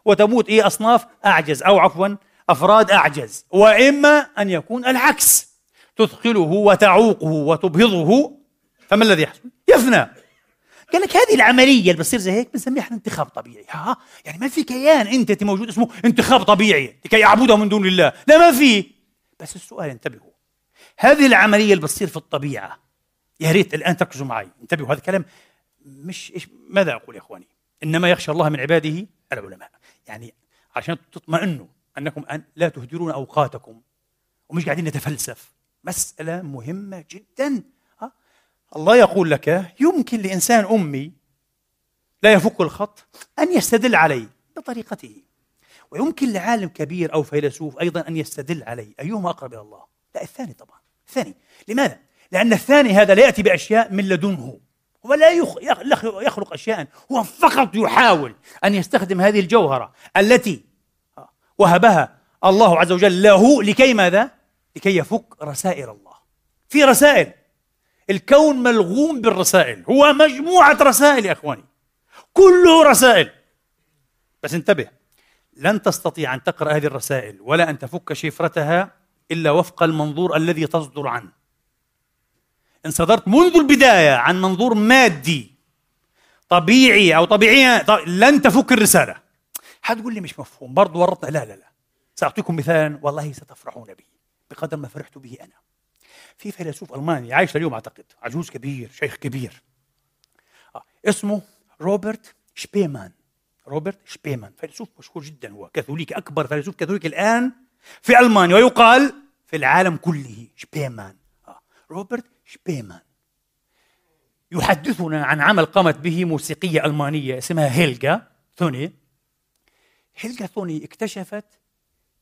وتموت إيه أصناف أعجز أو عفوا أفراد أعجز. وإما أن يكون العكس. تثقله وتعوقه وتبهضه. فما الذي يحصل؟ يفنى. قال لك هذه العملية اللي بتصير زي هيك بنسميها إحنا انتخاب طبيعي. ها؟ يعني ما في كيان. أنت موجود اسمه انتخاب طبيعي. لكي يعبده من دون الله. لا ما في. بس السؤال انتبهوا. هذه العملية اللي بتصير في الطبيعة يا ريت الآن تركزوا معي. انتبهوا هذا الكلام مش إيش ماذا أقول يا إخواني؟ إنما يخشى الله من عباده العلماء. يعني عشان تطمئنوا أنكم أن لا تهدرون أوقاتكم ومش قاعدين نتفلسف. مسألة مهمة جدا. ها؟ الله يقول لك يمكن لإنسان أمي لا يفك الخط أن يستدل عليه بطريقته. ويمكن لعالم كبير أو فيلسوف أيضا أن يستدل عليه. أيهما أقرب إلى الله؟ لا الثاني طبعا. الثاني. لماذا؟ لأن الثاني هذا لا يأتي بأشياء من لدنه. هو لا يخلق أشياء. هو فقط يحاول أن يستخدم هذه الجوهرة التي وهبها الله عز وجل له لكي ماذا؟ لكي يفك رسائل الله. في رسائل. الكون ملغوم بالرسائل. هو مجموعة رسائل يا أخواني. كله رسائل. بس انتبه. لن تستطيع أن تقرأ هذه الرسائل ولا أن تفك شفرتها إلا وفق المنظور الذي تصدر عنه. إن صدرت منذ البداية عن منظور مادي طبيعي أو طبيعي لن تفك الرسالة. حتقول لي مش مفهوم برضه ورطنا لا لا لا. سأعطيكم مثالا والله ستفرحون به بقدر ما فرحت به أنا. في فيلسوف ألماني عايش اليوم أعتقد عجوز كبير شيخ كبير. آه. اسمه روبرت شبيمان. روبرت شبيمان فيلسوف مشهور جدا هو كاثوليكي أكبر فيلسوف كاثوليكي الآن في ألمانيا ويقال في العالم كله شبيمان آه. روبرت شبيمان يحدثنا عن عمل قامت به موسيقية ألمانية اسمها هيلجا ثوني. هيلجا ثوني اكتشفت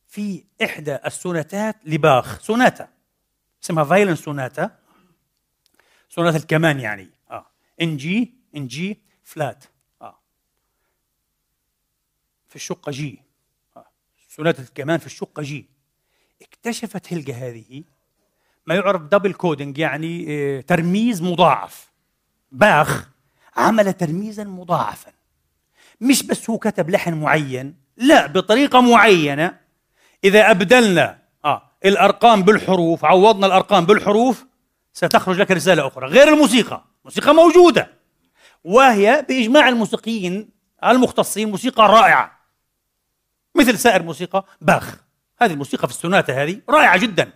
في إحدى السوناتات لباخ سوناتا اسمها violin sonata. سوناتا الكمان يعني. آه in G in G flat. في الشقة G. آه. سوناتا الكمان في الشقة G. اكتشفت هيلجا هذه ما يعرف double coding يعني آه، ترميز مضاعف. باخ عمل ترميزا مضاعفا. مش بس هو كتب لحن معين لا بطريقة معينة. إذا أبدلنا آه الأرقام بالحروف عوضنا الأرقام بالحروف ستخرج لك رسالة أخرى. غير الموسيقى. موسيقى موجودة. وهي بإجماع الموسيقيين المختصين موسيقى رائعة. مثل سائر موسيقى باخ. هذه الموسيقى في السوناتة هذه رائعة جدا.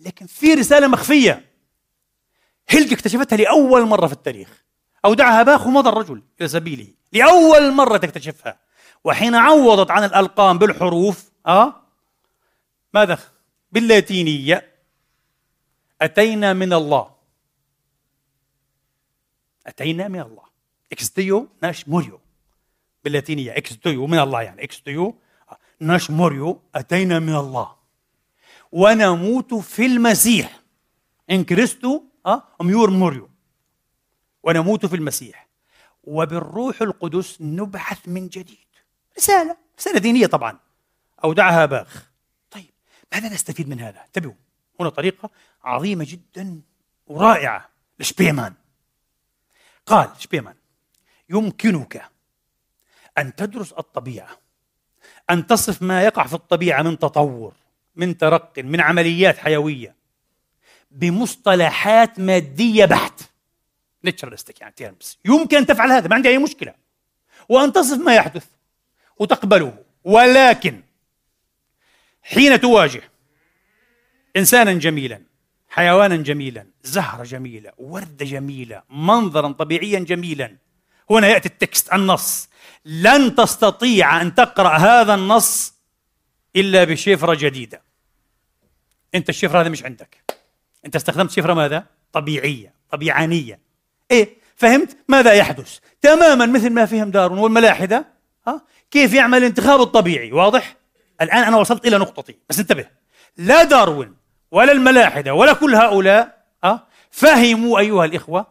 لكن في رسالة مخفية هيلج اكتشفتها لأول مرة في التاريخ. أودعها باخ ومضى الرجل إلى سبيله. لأول مرة تكتشفها. وحين عوضت عن الأرقام بالحروف أه؟ ماذا؟ باللاتينية. أتينا من الله. أتينا من الله. Ex Deo nascimur. باللاتينية. Ex Deo من الله يعني. Ex Deo nascimur أتينا من الله. ونموت في المسيح. In Christo أه mori morimur ونموت في المسيح. وبالروح القدس نبعث من جديد. رسالة رسالة دينية طبعا. أودعها باخ. طيب ماذا نستفيد من هذا؟ انتبهوا هنا طريقة عظيمة جدا ورائعة. لشبيمان قال شبيمان يمكنك أن تدرس الطبيعة. أن تصف ما يقع في الطبيعة من تطور من ترق من عمليات حيوية بمصطلحات مادية بحت. نتشرستك يعني تيرمز يمكن أن تفعل هذا ما عندي أي مشكلة. وأن تصف ما يحدث وتقبله. ولكن حين تواجه إنسانا جميلا حيوانا جميلا زهرة جميلة وردة جميلة منظرا طبيعيا جميلا هنا يأتي التكست النص. لن تستطيع أن تقرأ هذا النص إلا بشفرة جديدة أنت الشفرة هذا مش عندك أنت استخدمت شفرة ماذا؟ طبيعية طبيعانية إيه؟ فهمت؟ ماذا يحدث؟ تماما مثل ما فهم دارون والملاحدة ها؟ كيف يعمل الانتخاب الطبيعي واضح؟ الآن أنا وصلت إلى نقطتي بس انتبه لا داروين ولا الملاحدة ولا كل هؤلاء ها؟ فهموا أيها الإخوة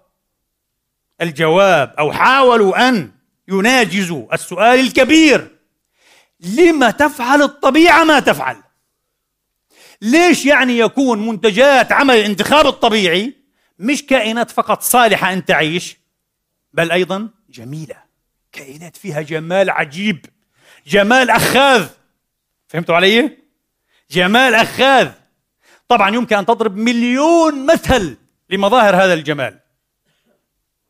الجواب أو حاولوا أن يناجزوا السؤال الكبير. لما تفعل الطبيعة ما تفعل. ليش يعني يكون منتجات عمل الانتخاب الطبيعي مش كائنات فقط صالحة أن تعيش بل أيضا جميلة. كائنات فيها جمال عجيب جمال أخاذ. فهمتوا علي؟ جمال أخاذ. طبعا يمكن أن تضرب مليون مثل لمظاهر هذا الجمال.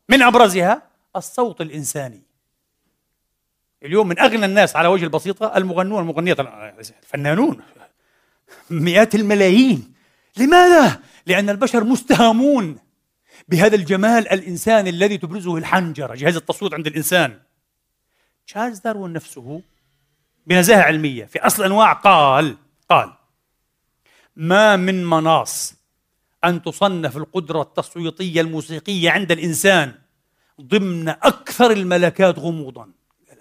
من أبرزها الصوت الإنساني. اليوم من أغنى الناس على وجه البسيطة المغنون المغنيات الفنانون. مئات الملايين. لماذا؟ لأن البشر مستهمون بهذا الجمال الإنساني الذي تبرزه الحنجرة جهاز التصويت عند الإنسان. تشارلز داروين نفسه بنزاهة علمية في أصل الأنواع قال قال ما من مناص أن تصنف القدرة التصويتية الموسيقية عند الإنسان ضمن أكثر الملكات غموضا.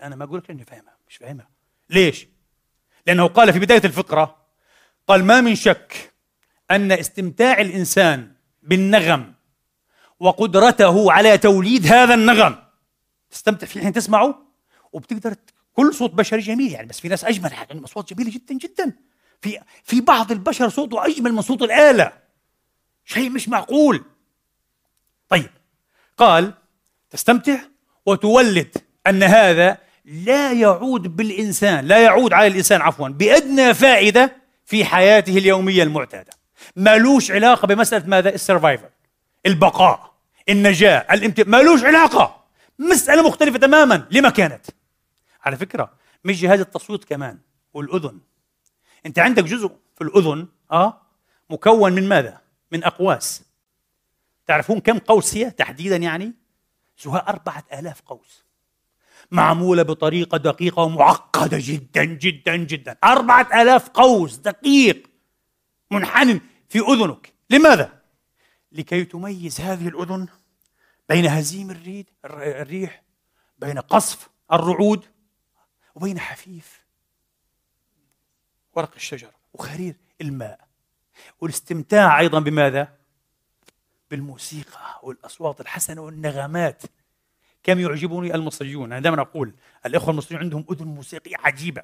أنا ما أقول لك إني فاهمها مش فاهمها. ليش؟ لأنه قال في بداية الفقرة قال ما من شك أن استمتاع الإنسان بالنغم وقدرته على توليد هذا النغم تستمتع فيه حين تسمعه؟ وبتقدر كل صوت بشري جميل يعني بس في ناس أجمل عندهم اصوات جميله جدا جدا. في في بعض البشر صوته أجمل من صوت الآلة. شيء مش معقول. طيب قال تستمتع وتولد أن هذا لا يعود بالإنسان لا يعود على الإنسان عفوا بأدنى فائدة في حياته اليومية المعتادة. مالوش علاقة بمسألة ماذا؟ السرفايفل البقاء النجاة الامت... مالوش علاقة. مسألة مختلفة تماما لما كانت. على فكرة مش جهاز التصويت كمان والأذن. أنت عندك جزء في الأذن آه مكون من ماذا؟ من أقواس. تعرفون كم قوس هي تحديدا يعني؟ سواء أربعة آلاف قوس. معمولة بطريقة دقيقة ومعقدة جدا جدا جدا أربعة آلاف قوس دقيق منحني في أذنك لماذا؟ لكي تميز هذه الأذن بين هزيم الريد الريح بين قصف الرعود وبين حفيف ورق الشجر وخرير الماء والاستمتاع أيضا بماذا؟ بالموسيقى والأصوات الحسنة والنغمات كم يعجبني المصريون أنا دائما أقول الإخوة المصريون عندهم أذن موسيقية عجيبة.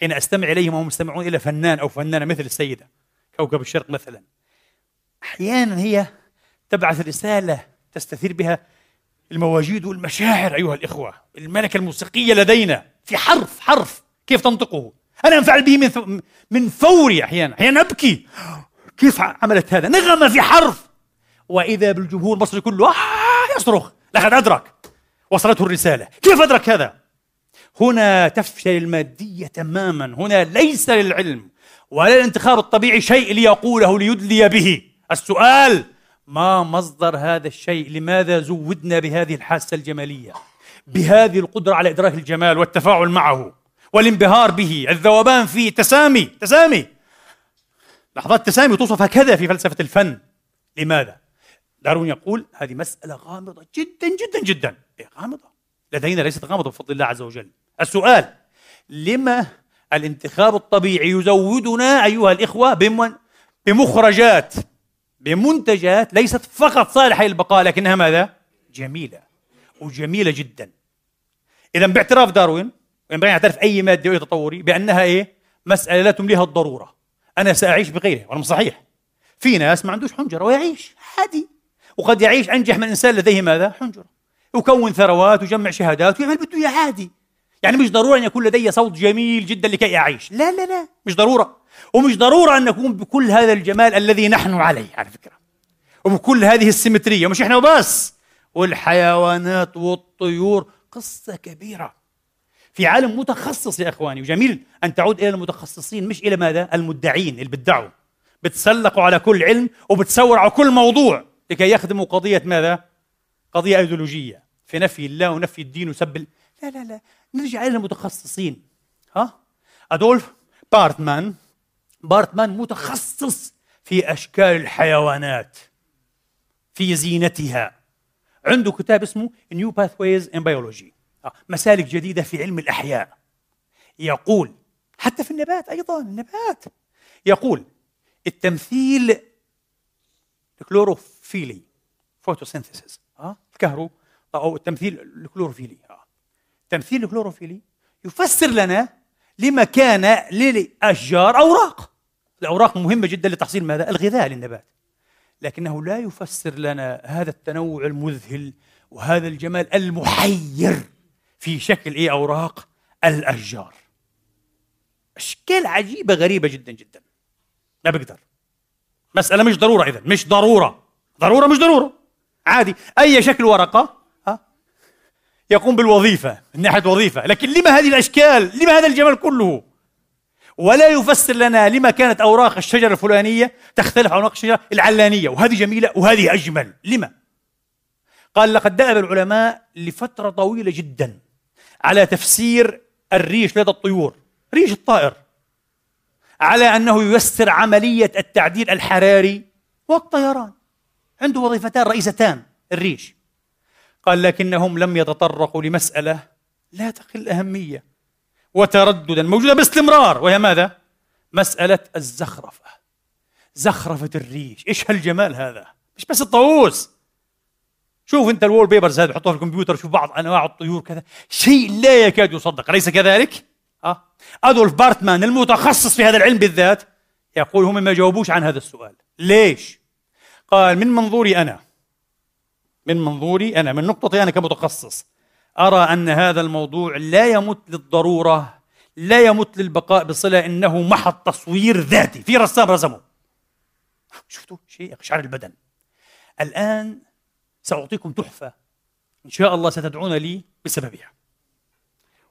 حين أستمع إليهم وهم يستمعون إلى فنان أو فنانة مثل السيدة كوكب الشرق مثلا. أحيانا هي تبعث رسالة تستثير بها المواجيد والمشاعر أيها الإخوة. الملكة الموسيقية لدينا في حرف حرف. كيف تنطقه؟ أنا أنفعل به من من فوري أحيانا. أحيانا أبكي. كيف عملت هذا؟ نغمة في حرف. وإذا بالجمهور المصري كله آه يصرخ. لقد أدرك وصلته الرسالة. كيف أدرك هذا؟ هنا تفشل المادية تماما. هنا ليس للعلم ولا الانتخاب الطبيعي شيء ليقوله ليدلي به. السؤال ما مصدر هذا الشيء؟ لماذا زودنا بهذه الحاسة الجمالية؟ بهذه القدرة على إدراك الجمال والتفاعل معه والانبهار به. الذوبان فيه تسامي تسامي. لحظات تسامي توصف هكذا في فلسفة الفن. لماذا؟ دارون يقول هذه مسألة غامضة جدا جدا جدا. إيه غامضة. لدينا ليست غامضة بفضل الله عز وجل. السؤال لما الانتخاب الطبيعي يزودنا أيها الإخوة بمخرجات بمنتجات ليست فقط صالحة للبقاء لكنها ماذا؟ جميلة. وجميلة جدا. إذا باعتراف داروين ينبغي أن يعترف أي مادة أو تطوري بأنها إيه؟ مسألة لا تمليها الضرورة. أنا سأعيش بغيرها وأنا صحيح. في ناس ما عندوش حنجرة ويعيش. عادي. وقد يعيش أنجح من إنسان لديه ماذا؟ حنجرة. يكون ثروات ويجمع شهادات ويعمل بده إياه عادي. يعني مش ضروري أن يكون لدي صوت جميل جدا لكي أعيش. لا لا لا. مش ضرورة. ومش ضرورة أن نكون بكل هذا الجمال الذي نحن عليه على فكرة. وبكل هذه السيمترية. مش إحنا وبس. والحيوانات والطيور. قصة كبيرة. في عالم متخصص يا إخواني وجميل أن تعود إلى المتخصصين مش إلى ماذا؟ المدعين اللي بدعوا بتسلقوا على كل علم وبتسوروا على كل موضوع. لكي يخدموا قضية ماذا؟ قضية أيديولوجية. في نفي الله ونفي الدين وسب لا لا لا. نرجع إلى المتخصصين. ها؟ أدولف بارتمان. بورتمان متخصص في أشكال الحيوانات في زينتها. عنده كتاب اسمه New Pathways in Biology. مسالك جديدة في علم الأحياء. يقول حتى في النبات أيضا النبات. يقول التمثيل الكلوروفيلي photosynthesis آه الكهرو أو التمثيل الكلوروفيلي آه. التمثيل الكلوروفيلي يفسر لنا لما كان للأشجار أوراق. الأوراق مهمة جدا لتحصيل ماذا؟ الغذاء للنبات. لكنه لا يفسر لنا هذا التنوع المذهل وهذا الجمال المحير في شكل إيه؟ أوراق الأشجار. أشكال عجيبة غريبة جدا جدا. ما بقدر. مسألة مش ضرورة اذا مش ضرورة. ضرورة مش ضرورة. عادي. أي شكل ورقة ها يقوم بالوظيفة من ناحية وظيفة. لكن لما هذه الأشكال؟ لما هذا الجمال كله؟ ولا يفسر لنا لما كانت أوراق الشجرة الفلانية تختلف عن أوراق الشجرة العلانية. وهذه جميلة وهذه أجمل. لما؟ قال لقد دأب العلماء لفترة طويلة جدا على تفسير الريش لدى الطيور ريش الطائر على أنه ييسر عملية التعديل الحراري والطيران. عنده وظيفتان رئيستان الريش قال لكنهم لم يتطرقوا لمسألة لا تقل أهمية وترددا موجودة باستمرار وهي ماذا؟ مسألة الزخرفة زخرفة الريش إيش هالجمال هذا؟ مش بس الطاووس شوف أنت ال wallpapers هذا حطوها في الكمبيوتر شوف بعض أنواع الطيور كذا شيء لا يكاد يصدق أليس كذلك؟ أه؟ أدولف بورتمان المتخصص في هذا العلم بالذات يقول هم ما جاوبوش عن هذا السؤال ليش؟ قال من منظوري أنا. من منظوري أنا من نقطتي أنا كمتخصص أرى أن هذا الموضوع لا يمت للضرورة لا يمت للبقاء بصلة إنه محض تصوير ذاتي. في رسام رسمه. شفتوا؟ شيء يقشعر البدن. الآن سأعطيكم تحفة. إن شاء الله ستدعون لي بسببها.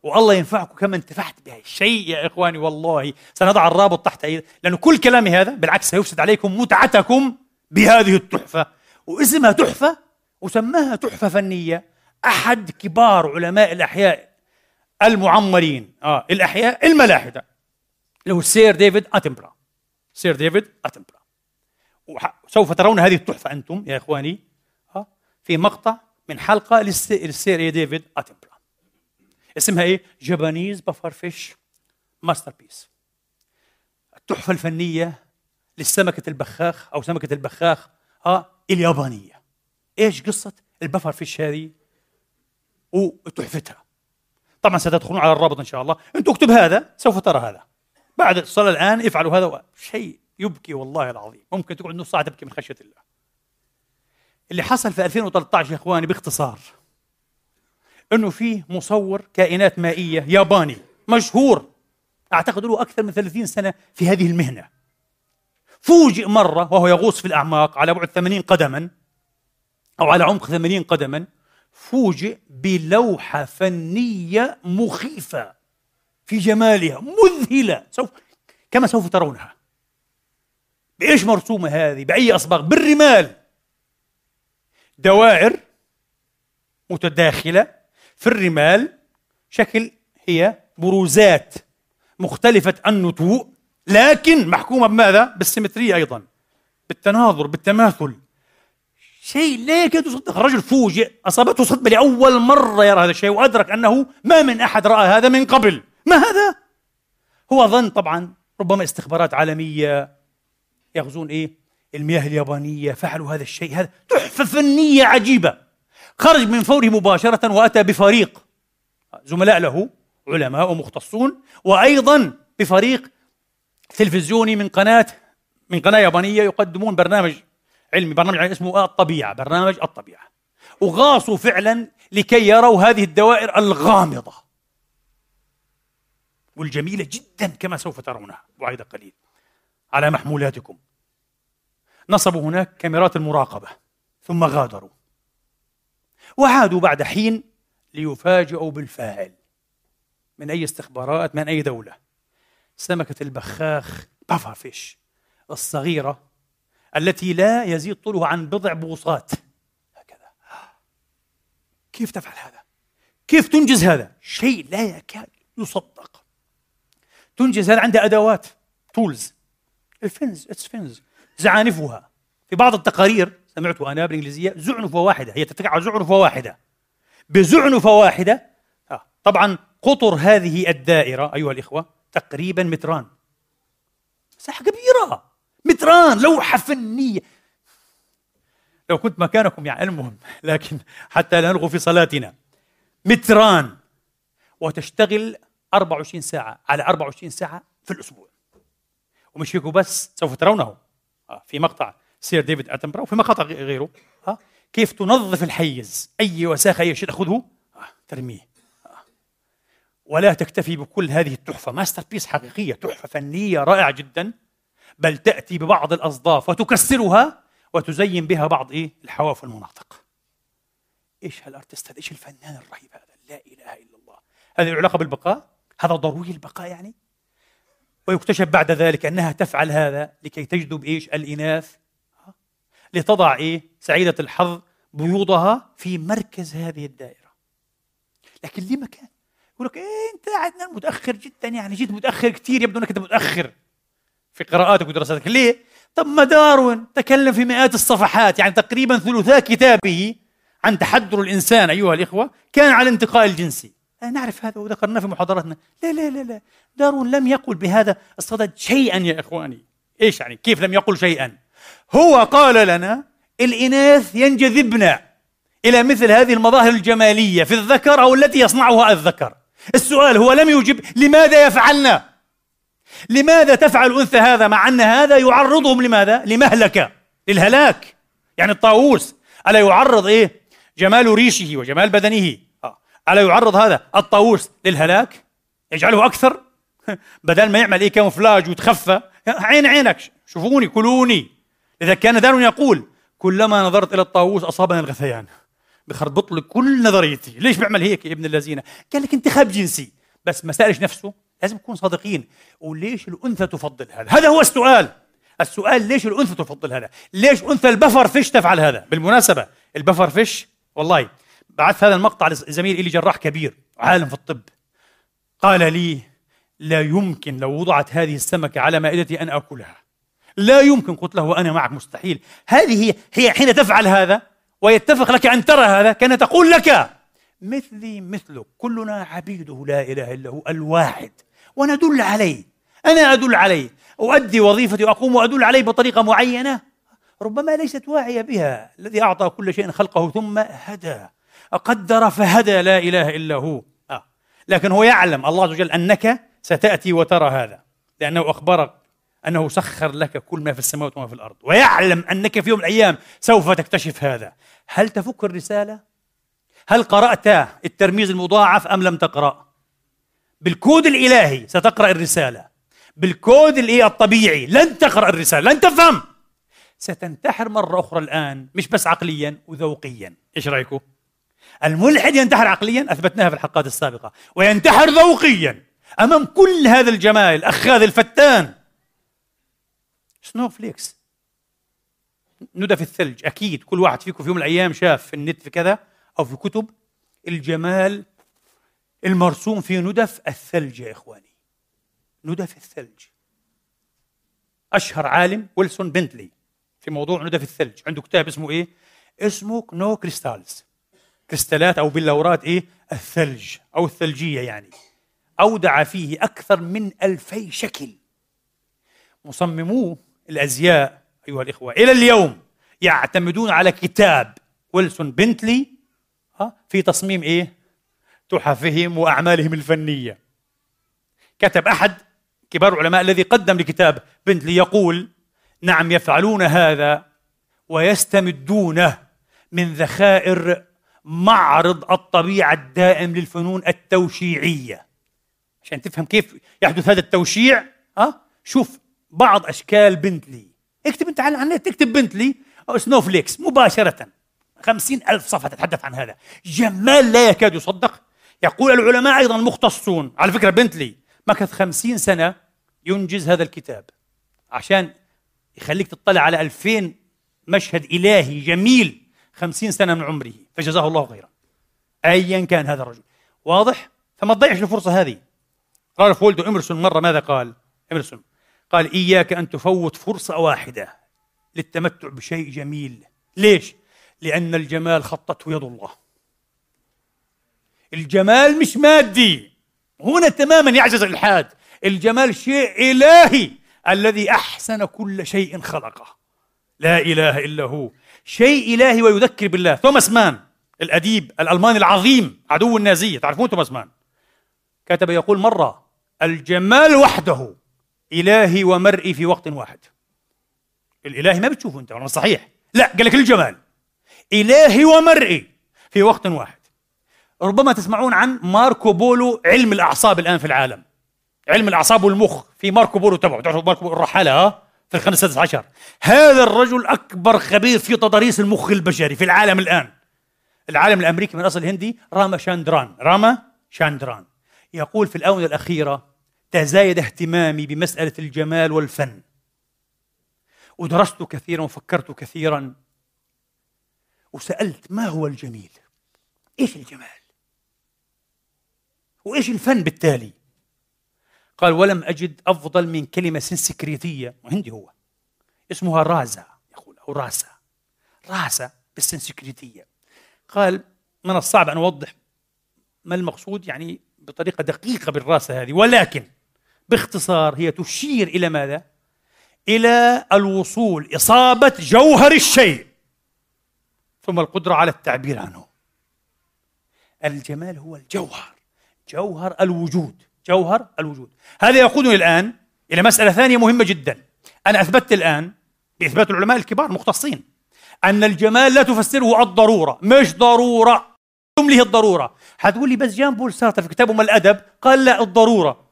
والله ينفعكم كما انتفعت بها. شيء يا إخواني والله سنضع الرابط تحت أيضا. لأن كل كلامي هذا بالعكس سيفسد عليكم متعتكم. بهذه التحفة. واسمها تحفة وسماها تحفة فنية. أحد كبار علماء الأحياء المعمرين. آه الأحياء الملاحدة. اللي هو سير ديفيد أتنبرا. سير ديفيد أتنبرا. وسوف ترون هذه التحفة أنتم يا إخواني. آه في مقطع من حلقة للسير ديفيد أتنبرا. اسمها إيه؟ Japanese puffer fish masterpiece التحفة الفنية للسمكة البخاخ أو سمكة البخاخ آه اليابانية. إيش قصة البفر فيش هذه؟ وتحفتها. طبعا ستدخلون على الرابط إن شاء الله. أنتم اكتب هذا سوف ترى هذا. بعد الصلاة الآن افعلوا هذا شيء يبكي والله العظيم. ممكن تقعد نص ساعة تبكي من خشية الله. اللي حصل في 2013 يا إخواني باختصار إنه في مصور كائنات مائية ياباني مشهور أعتقد له أكثر من 30 سنة في هذه المهنة. فوجئ مرة وهو يغوص في الأعماق على بعد 80 قدما أو على عمق 80 قدما فوجئ بلوحة فنية مخيفة في جمالها مذهلة سوف كما سوف ترونها. بإيش مرسومة هذه؟ بأي أصباغ؟ بالرمال. دوائر متداخلة في الرمال شكل هي بروزات مختلفة النتوء لكن محكومة بماذا؟ بالسيمترية أيضا بالتناظر بالتماثل شيء لا يكاد يصدق الرجل فوجئ أصابته صدمة لأول مرة يرى هذا الشيء وأدرك أنه ما من أحد رأى هذا من قبل ما هذا؟ هو ظن طبعا ربما استخبارات عالمية يغزون إيه؟ المياه اليابانية فعلوا هذا الشيء هذا تحفة فنية عجيبة خرج من فوره مباشرة وأتى بفريق زملاء له علماء ومختصون وأيضا بفريق تلفزيوني من قناة من قناة يابانية يقدمون برنامج علمي برنامج علمي اسمه الطبيعة برنامج الطبيعة. وغاصوا فعلا لكي يروا هذه الدوائر الغامضة والجميلة جدا كما سوف ترونها بعد قليل على محمولاتكم. نصبوا هناك كاميرات المراقبة ثم غادروا وعادوا بعد حين ليفاجئوا بالفاعل من أي استخبارات من أي دولة. سمكة البخاخ بافر فيش الصغيرة التي لا يزيد طولها عن بضع بوصات. هكذا. كيف تفعل هذا؟ كيف تنجز هذا؟ شيء لا يكاد يصدق. تنجز هذا عندها أدوات tools ال fins its fins زعانفها. في بعض التقارير سمعت أنا بالإنجليزية زعنفة واحدة. هي تتكئ على زعنفة واحدة. بزعنفة واحدة آه. طبعا قطر هذه الدائرة أيها الإخوة تقريبا متران. مساحة كبيرة. متران لوحة فنية. لو كنت مكانكم يعني المهم لكن حتى لا نلغو في صلاتنا. متران. وتشتغل 24 ساعة على 24 ساعة في الأسبوع. ومش هيك بس سوف ترونه. آه، في مقطع سير ديفيد اتنبرا وفي مقاطع غيره. آه، كيف تنظف الحيز؟ أي وساخة اي شيء تاخذه آه، ترميه. ولا تكتفي بكل هذه التحفة. masterpiece حقيقية تحفة فنية رائعة جدا. بل تأتي ببعض الأصداف وتكسرها وتزين بها بعض إيه؟ الحواف والمناطق. إيش هالأرتست هذا؟ إيش الفنان الرهيب هذا؟ لا إله إلا الله. هذه العلاقة بالبقاء؟ هذا ضروري البقاء يعني؟ ويكتشف بعد ذلك أنها تفعل هذا لكي تجذب إيش الإناث. لتضع إيه؟ سعيدة الحظ بيوضها في مركز هذه الدائرة. لكن ليه مكان يقول لك إيه أنت عندنا متأخر جدا يعني جيت متأخر كثير يبدو أنك أنت متأخر في قراءاتك ودراساتك ليه؟ طب ما داروين تكلم في مئات الصفحات يعني تقريبا ثلثاء كتابه عن تحضر الإنسان أيها الإخوة كان على الانتقاء الجنسي نعرف هذا وذكرناه في محاضراتنا. لا لا لا لا. دارون لم يقل بهذا الصدد شيئا يا إخواني. إيش يعني؟ كيف لم يقل شيئا؟ هو قال لنا الإناث ينجذبن إلى مثل هذه المظاهر الجمالية في الذكر أو التي يصنعها الذكر. السؤال هو لم يجب لماذا يفعلن؟ لماذا تفعل الأنثى هذا مع أن هذا يعرضهم لماذا؟ لمهلكة للهلاك. يعني الطاووس ألا يعرض إيه؟ جمال ريشه وجمال بدنه. ألا يعرض هذا الطاووس للهلاك؟ يجعله أكثر؟ بدل ما يعمل إيه؟ كاموفلاج ويتخفى عين عينك شوفوني كلوني. إذا كان دار يقول كلما نظرت إلى الطاووس أصابني الغثيان. بخربط لك كل نظريتي. ليش بيعمل هيك يا ابن الذين؟ قال لك انتخاب جنسي. بس ما سألش نفسه. لازم نكون صادقين. وليش الأنثى تفضل هذا؟ هذا هو السؤال. السؤال ليش الأنثى تفضل هذا؟ ليش أنثى البفر فيش تفعل هذا؟ بالمناسبة البفر فيش؟ والله بعث هذا المقطع لزميل إلي جراح كبير عالم في الطب. قال لي لا يمكن لو وضعت هذه السمكة على مائدتي أن أكلها. لا يمكن. قلت له وأنا معك مستحيل. هذه هي حين تفعل هذا ويتفق لك أن ترى هذا كأن تقول لك مثلي مثلك. كلنا عبيده لا إله إلا هو الواحد. وندل عليه. أنا أدل عليه. أؤدي وظيفتي وأقوم وأدل عليه بطريقة معينة. ربما ليست واعية بها. الذي أعطى كل شيء خلقه ثم هدى. قدر فهدى لا إله إلا هو. آه. لكن هو يعلم. الله عز وجل أنك ستأتي وترى هذا. لأنه أخبرك أنه سخر لك كل ما في السماوات وما في الأرض ويعلم أنك في يوم من الأيام سوف تكتشف هذا هل تفك الرسالة؟ هل قرأت الترميز المضاعف أم لم تقرأ؟ بالكود الإلهي ستقرأ الرسالة بالكود الطبيعي لن تقرأ الرسالة لن تفهم ستنتحر مرة أخرى الآن مش بس عقليا وذوقيا إيش رأيكم؟ الملحد ينتحر عقليا أثبتناها في الحلقات السابقة وينتحر ذوقيا أمام كل هذا الجمال الأخاذ الفتان snowflakes ندف الثلج أكيد. كل واحد فيكم في يوم من الأيام شاف في النت في كذا أو في كتب الجمال المرسوم في ندف الثلج يا إخواني. ندف الثلج. أشهر عالم ويلسون بنتلي في موضوع ندف الثلج. عنده كتاب اسمه إيه؟ اسمه Snow Crystals كريستالات أو بلورات إيه؟ الثلج أو الثلجية يعني. أودع فيه أكثر من ألفي شكل. مصممو الأزياء أيها الإخوة إلى اليوم يعتمدون على كتاب ويلسون بنتلي في تصميم إيه؟ تحفهم وأعمالهم الفنية كتب أحد كبار العلماء الذي قدم لكتاب بنتلي يقول نعم يفعلون هذا ويستمدونه من ذخائر معرض الطبيعة الدائم للفنون التوشيعية عشان تفهم كيف يحدث هذا التوشيع ها شوف بعض أشكال بنتلي. اكتب أنت على النت اكتب بنتلي أو سنوفليكس مباشرة. خمسين ألف صفحة تتحدث عن هذا. جمال لا يكاد يصدق. يقول العلماء أيضا المختصون على فكرة بنتلي مكث خمسين سنة ينجز هذا الكتاب. عشان يخليك تطلع على ألفين مشهد إلهي جميل. خمسين سنة من عمره. فجزاه الله خيرا. أيا كان هذا الرجل. واضح؟ فما تضيعش الفرصة هذه. رالف وولدو إمرسون مرة ماذا قال؟ إمرسون. قال إياك أن تفوت فرصة واحدة للتمتع بشيء جميل. ليش؟ لأن الجمال خطته يد الله. الجمال مش مادي. هنا تماما يعجز الإلحاد. الجمال شيء إلهي الذي أحسن كل شيء خلقه. لا إله إلا هو. شيء إلهي ويذكر بالله. توماس مان الأديب الألماني العظيم عدو النازية. تعرفون توماس مان؟ كتب يقول مرة الجمال وحده. إلهي ومرئي في وقت واحد. الإلهي ما بتشوفه أنت ولا صحيح. لا قال لك الجمال. إلهي ومرئي في وقت واحد. ربما تسمعون عن ماركو بولو علم الأعصاب الآن في العالم. علم الأعصاب والمخ في ماركو بولو تبعه. تعرفوا ماركو بولو الرحالة في القرن السادس عشر. هذا الرجل أكبر خبير في تضاريس المخ البشري في العالم الآن. العالم الأمريكي من أصل هندي راما شاندران. راما شاندران. يقول في الآونة الأخيرة تزايد اهتمامي بمسألة الجمال والفن. ودرست كثيرا وفكرت كثيرا. وسألت ما هو الجميل؟ إيش الجمال؟ وإيش الفن بالتالي؟ قال ولم أجد أفضل من كلمة سنسكريتية. وهندي هو. اسمها رازا يقول أو راسا. راسا بالسنسكريتية. قال من الصعب أن أوضح ما المقصود يعني بطريقة دقيقة بالراسة هذه ولكن باختصار هي تشير إلى ماذا؟ إلى الوصول إصابة جوهر الشيء ثم القدرة على التعبير عنه. الجمال هو الجوهر جوهر الوجود جوهر الوجود. هذا يقودني الآن إلى مسألة ثانية مهمة جدا. أنا أثبتت الآن بإثبات العلماء الكبار المختصين أن الجمال لا تفسره الضرورة. مش ضرورة؟ تمليه الضرورة. حتقول لي بس جان بول سارتر في كتابه ما الأدب؟ قال لا الضرورة.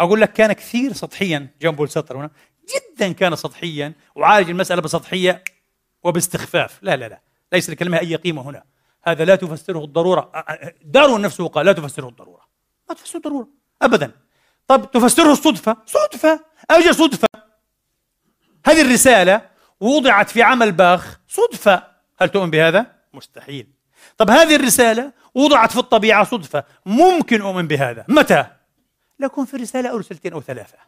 أقول لك كان كثير سطحيا جان بول سارتر هنا. جدا كان سطحيا وعالج المسألة بسطحية وباستخفاف. لا لا لا. ليس لكلمة أي قيمة هنا. هذا لا تفسره الضرورة. دارون نفسه قال لا تفسره الضرورة. ما تفسره الضرورة. أبدا. طب تفسره الصدفة؟ صدفة. أجل صدفة. هذه الرسالة وضعت في عمل باخ. صدفة. هل تؤمن بهذا؟ مستحيل. طب هذه الرسالة وضعت في الطبيعة صدفة. ممكن أؤمن بهذا. متى؟ لكن في رسالة أو رسالتين أو ثلاثة.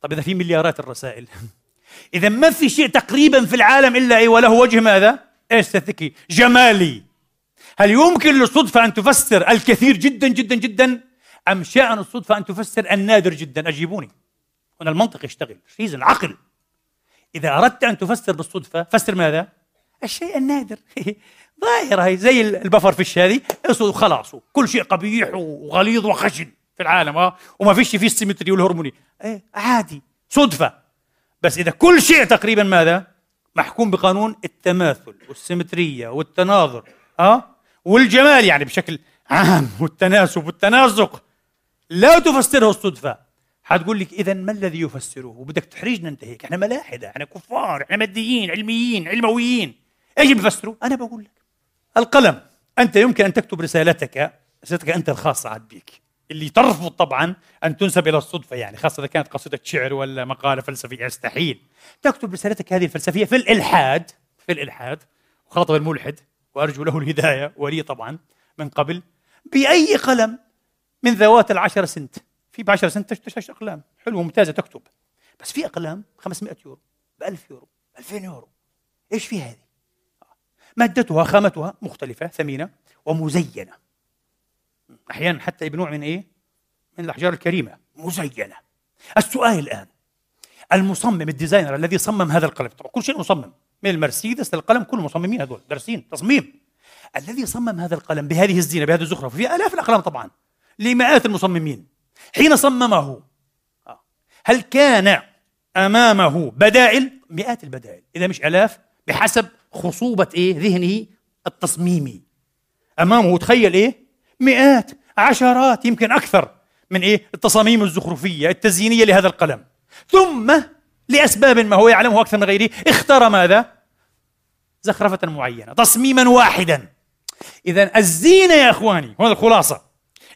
طب إذا في مليارات الرسائل. إذا ما في شيء تقريبا في العالم إلا إيه وله وجه ماذا؟ استثكي جمالي. هل يمكن للصدفة أن تفسر الكثير جدا جدا جدا؟ أم شأن الصدفة أن تفسر النادر جدا؟ أجيبوني. هنا المنطق يشتغل. ريزن العقل. إذا أردت أن تفسر بالصدفة فسر ماذا؟ الشيء النادر. ظاهرة هي زي البفر فيش هذه وخلاص كل شيء قبيح وغليظ وخشن. في العالم آه. وما فيش فيه السيمتري والهرموني. إيه عادي صدفة. بس إذا كل شيء تقريبا ماذا؟ محكوم بقانون التماثل والسيمترية والتناظر آه. والجمال يعني بشكل عام والتناسب والتناسق لا تفسره الصدفة. حتقول لك إذا ما الذي يفسره؟ وبدك تحرجنا أنت هيك إحنا ملاحدة إحنا كفار إحنا ماديين علميين علمويين. إيش بيفسروا أنا بقول لك. القلم. أنت يمكن أن تكتب رسالتك رسالتك أنت الخاصة عاد بيك. اللي ترفض طبعا أن تنسب إلى الصدفة يعني خاصة إذا كانت قصيدة شعر ولا مقالة فلسفية. يستحيل. تكتب رسالتك هذه الفلسفية في الإلحاد في الإلحاد وخاطب الملحد وأرجو له الهداية ولي طبعا من قبل بأي قلم من ذوات العشر سنت. في بعشر سنت تشتري أقلام. حلوة ممتازة تكتب. بس في أقلام 500 يورو ب 1000 يورو 2000 يورو. إيش في هذه؟ مادتها خامتها مختلفة ثمينة ومزينة. أحيانا حتى بنوع من إيه؟ من الأحجار الكريمة مزينة. السؤال الآن المصمم الديزاينر الذي صمم هذا القلم طبعا كل شيء مصمم من المرسيدس للقلم كل مصممين هذول دارسين تصميم. الذي صمم هذا القلم بهذه الزينة بهذه الزخرفة في آلاف الأقلام طبعا لمئات المصممين حين صممه آه، هل كان أمامه بدائل؟ مئات البدائل إذا مش آلاف بحسب خصوبة إيه؟ ذهنه التصميمي. أمامه تخيل إيه؟ مئات عشرات يمكن أكثر من إيه؟ التصاميم الزخرفية التزيينية لهذا القلم. ثم لأسباب ما هو يعلمه أكثر من غيره اختار ماذا؟ زخرفة معينة تصميما واحدا. إذا الزينة يا إخواني هذا الخلاصة.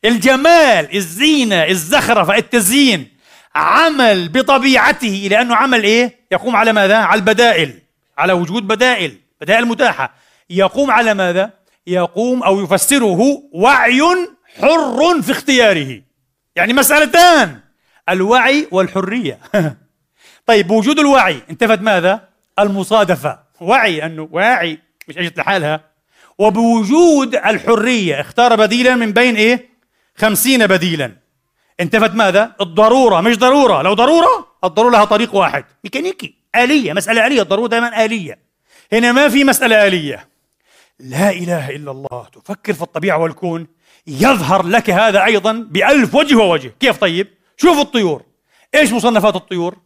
الجمال الزينة الزخرفة التزيين عمل بطبيعته لأنه عمل إيه؟ يقوم على ماذا؟ على البدائل على وجود بدائل بدائل متاحة. يقوم على ماذا؟ يقوم أو يفسره وعي حر في اختياره. يعني مسألتان الوعي والحرية. طيب بوجود الوعي انتفت ماذا؟ المصادفة. وعي أنه واعي مش أجت لحالها. وبوجود الحرية اختار بديلا من بين إيه؟ خمسين بديلا. انتفت ماذا؟ الضرورة. مش ضرورة. لو ضرورة الضرورة لها طريق واحد. ميكانيكي. آلية. مسألة آلية. الضرورة دائما آلية. هنا ما في مسألة آلية. لا إله إلا الله. تفكر في الطبيعة والكون. يظهر لك هذا أيضا بألف وجه ووجه. كيف طيب؟ شوف الطيور. إيش مصنفات الطيور؟